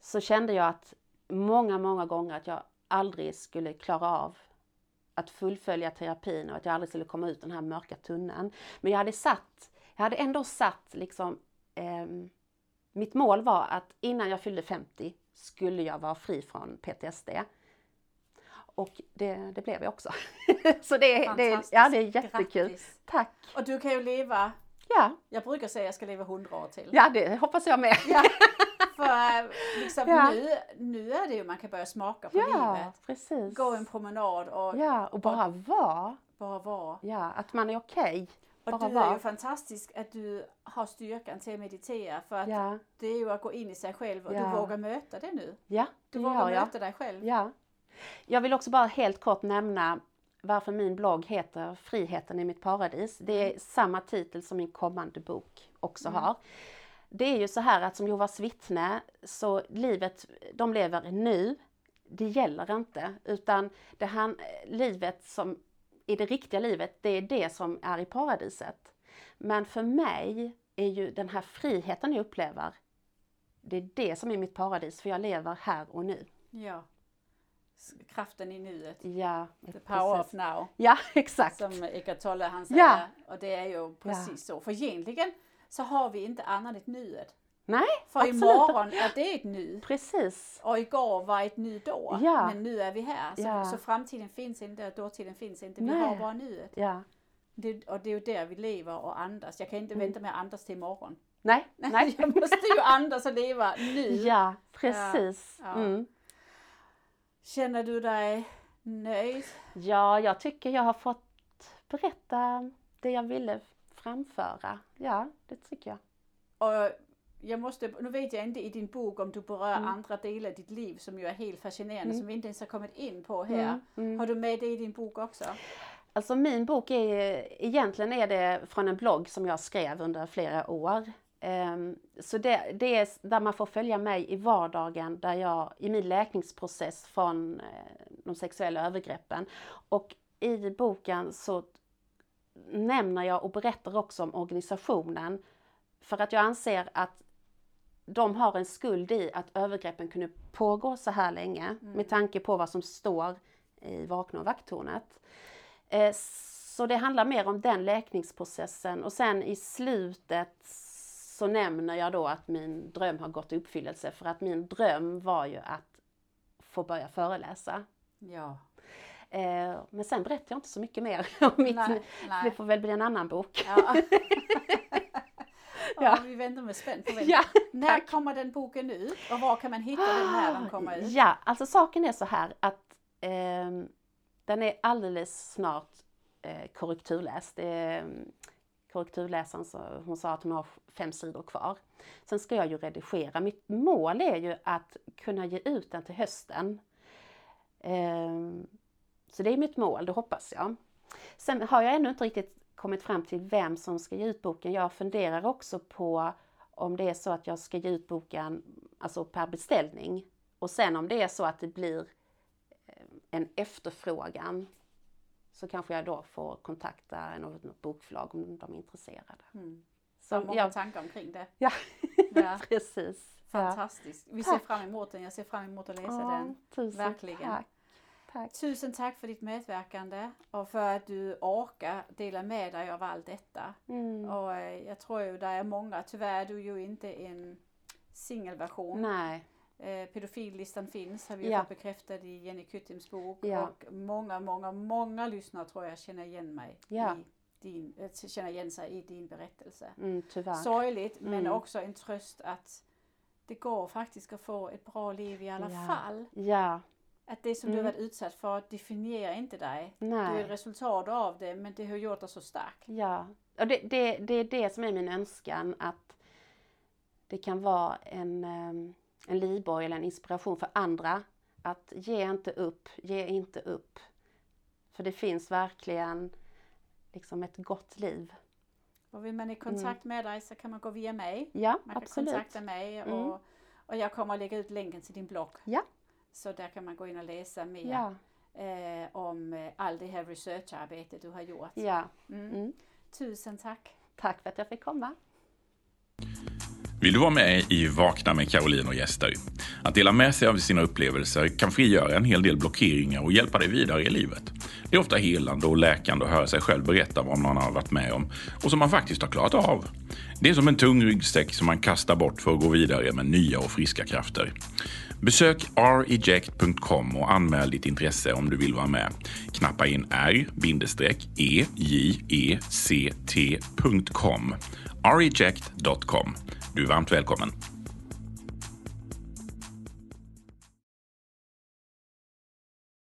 så kände jag att många, många gånger att jag aldrig skulle klara av att fullfölja terapin och att jag aldrig skulle komma ut den här mörka tunneln. Men jag hade satt, jag hade ändå satt liksom, ehm, mitt mål var att innan jag fyllde 50 skulle jag vara fri från PTSD. Och det, det blev jag också. Så det, det, ja, det är jättekul. Grattis. Tack! Och du kan ju leva, Ja, jag brukar säga att jag ska leva 100 år till. ja, det hoppas jag med. Ja. För liksom Ja. nu, nu är det ju man kan börja smaka på Ja, livet. precis. Gå en promenad och Ja, och bara vara. bara vara. Ja, att man är okej. Och Bara du är ju fantastisk att du har styrkan till att meditera för att Ja, det är ju att gå in i sig själv och Ja. du vågar möta det nu. ja, Du det vågar gör jag. möta dig själv. Ja. Jag vill också bara helt kort nämna varför min blogg heter Friheten i mitt paradis. Det är samma titel som min kommande bok också har. Det är ju så här att som Jehovas vittne så livet de lever nu, det gäller inte utan det han, livet som i det riktiga livet, det är det som är i paradiset. Men för mig är ju den här friheten jag upplever, det är det som är mitt paradis för jag lever här och nu. Ja. Kraften i nuet. Ja, The power precis. of now. Ja, exakt. Som Eckart Tolle han säger. Ja. Och det är ju precis så. För egentligen så har vi inte annat än nuet. Nej, För absolut. imorgon är det ett nu. Precis. Och igår var ett nu då. Ja. Men nu är vi här. Så, Ja. så framtiden finns inte och dåtiden finns inte. Vi Nej. har bara nuet. Ja. Det, och det är ju där vi lever och andas. Jag kan inte vänta med att andas till imorgon. Nej, Mm. nej. Jag måste ju andas och leva nu. Ja, precis. Ja. Mm. Känner du dig nöjd? Ja, jag tycker jag har fått berätta det jag ville framföra. Ja, det tycker jag. Och jag måste, nu vet jag inte i din bok om du berör Mm. andra delar av ditt liv som ju är helt fascinerande Mm. som vi inte ens har kommit in på här. Mm, mm. Har du med det i din bok också? Alltså min bok är egentligen är det från en blogg som jag skrev under flera år. Så det, det är där man får följa mig i vardagen där jag, i min läkningsprocess från de sexuella övergreppen. Och i boken så nämner jag och berättar också om organisationen för att jag anser att de har en skuld i att övergreppen kunde pågå så här länge med tanke på vad som står i Vakna och vakttornet. Eh, Så det handlar mer om den läkningsprocessen och sen i slutet så nämner jag då att min dröm har gått i uppfyllelse för att min dröm var ju att få börja föreläsa. Ja. Eh, Men sen berättar jag inte så mycket mer om mitt Nej, Det får väl bli en annan bok. Ja. Ja. Vi väntar med spänd förväntan. Ja, När tack. kommer den boken ut? Och var kan man hitta den när den kommer ut? Ja, alltså saken är så här att ehm, den är alldeles snart eh, korrekturläst. Mm, korrekturläsaren så, hon sa att hon har fem sidor kvar. Sen ska jag ju redigera. Mitt mål är ju att kunna ge ut den till hösten. Ehm, så det är mitt mål, det hoppas jag. Sen har jag ännu inte riktigt kommit fram till vem som ska ge ut boken. Jag funderar också på om det är så att jag ska ge ut boken alltså per beställning. Och sen om det är så att det blir eh, en efterfrågan så kanske jag då får kontakta något, bokförlag om de är intresserade. Mm. Så, Så många ja, tankar omkring det. ja. Ja. precis. Fantastiskt. Vi ser Tack. fram emot den. Jag ser fram emot att läsa Ja, den. Verkligen. tack. Tack. Tusen tack för ditt medverkande och för att du orkar dela med dig av allt detta. Mm. Och eh, jag tror ju det är många, tyvärr är du ju inte en singelversion. Nej, Eh, pedofillistan finns, har vi ju Ja. fått bekräftat i Jenny Kuttims bok. Ja. Och många, många, många lyssnare tror jag känner igen mig Ja. i din, eh, känner igen sig i din berättelse. mm, tyvärr. Sorgligt men Mm. också en tröst att det går faktiskt att få ett bra liv i alla Ja. fall. Ja, Att det som du Mm. varit utsatt för definierar inte dig. Du är nej. resultat av det men det har gjort dig så stark. Ja, och det, det, det är det som är min önskan att det kan vara en, ehm, en livboj eller en inspiration för andra att ge inte upp, ge inte upp. För det finns verkligen liksom ett gott liv. Och vill man i kontakt med dig så kan man gå via mig. Ja, Man kan absolut. kontakta mig Mm. och, och jag kommer att lägga ut länken till din blogg. Ja. Så där kan man gå in och läsa mer Ja, eh, om eh, all det här researcharbete du har gjort. ja. Mm. Mm. Tusen tack! Tack för att jag fick komma. Vill du vara med i Vakna med Caroline och gäster? Att dela med sig av sina upplevelser kan frigöra en hel del blockeringar och hjälpa dig vidare i livet. Det är ofta helande och läkande att höra sig själv berätta vad man har varit med om och som man faktiskt har klarat av. Det är som en tung ryggsäck som man kastar bort för att gå vidare med nya och friska krafter. Besök reject.com och anmäl ditt intresse om du vill vara med. Knappa in r-e-j-e-c-t.com e, reject.com. Du är varmt välkommen.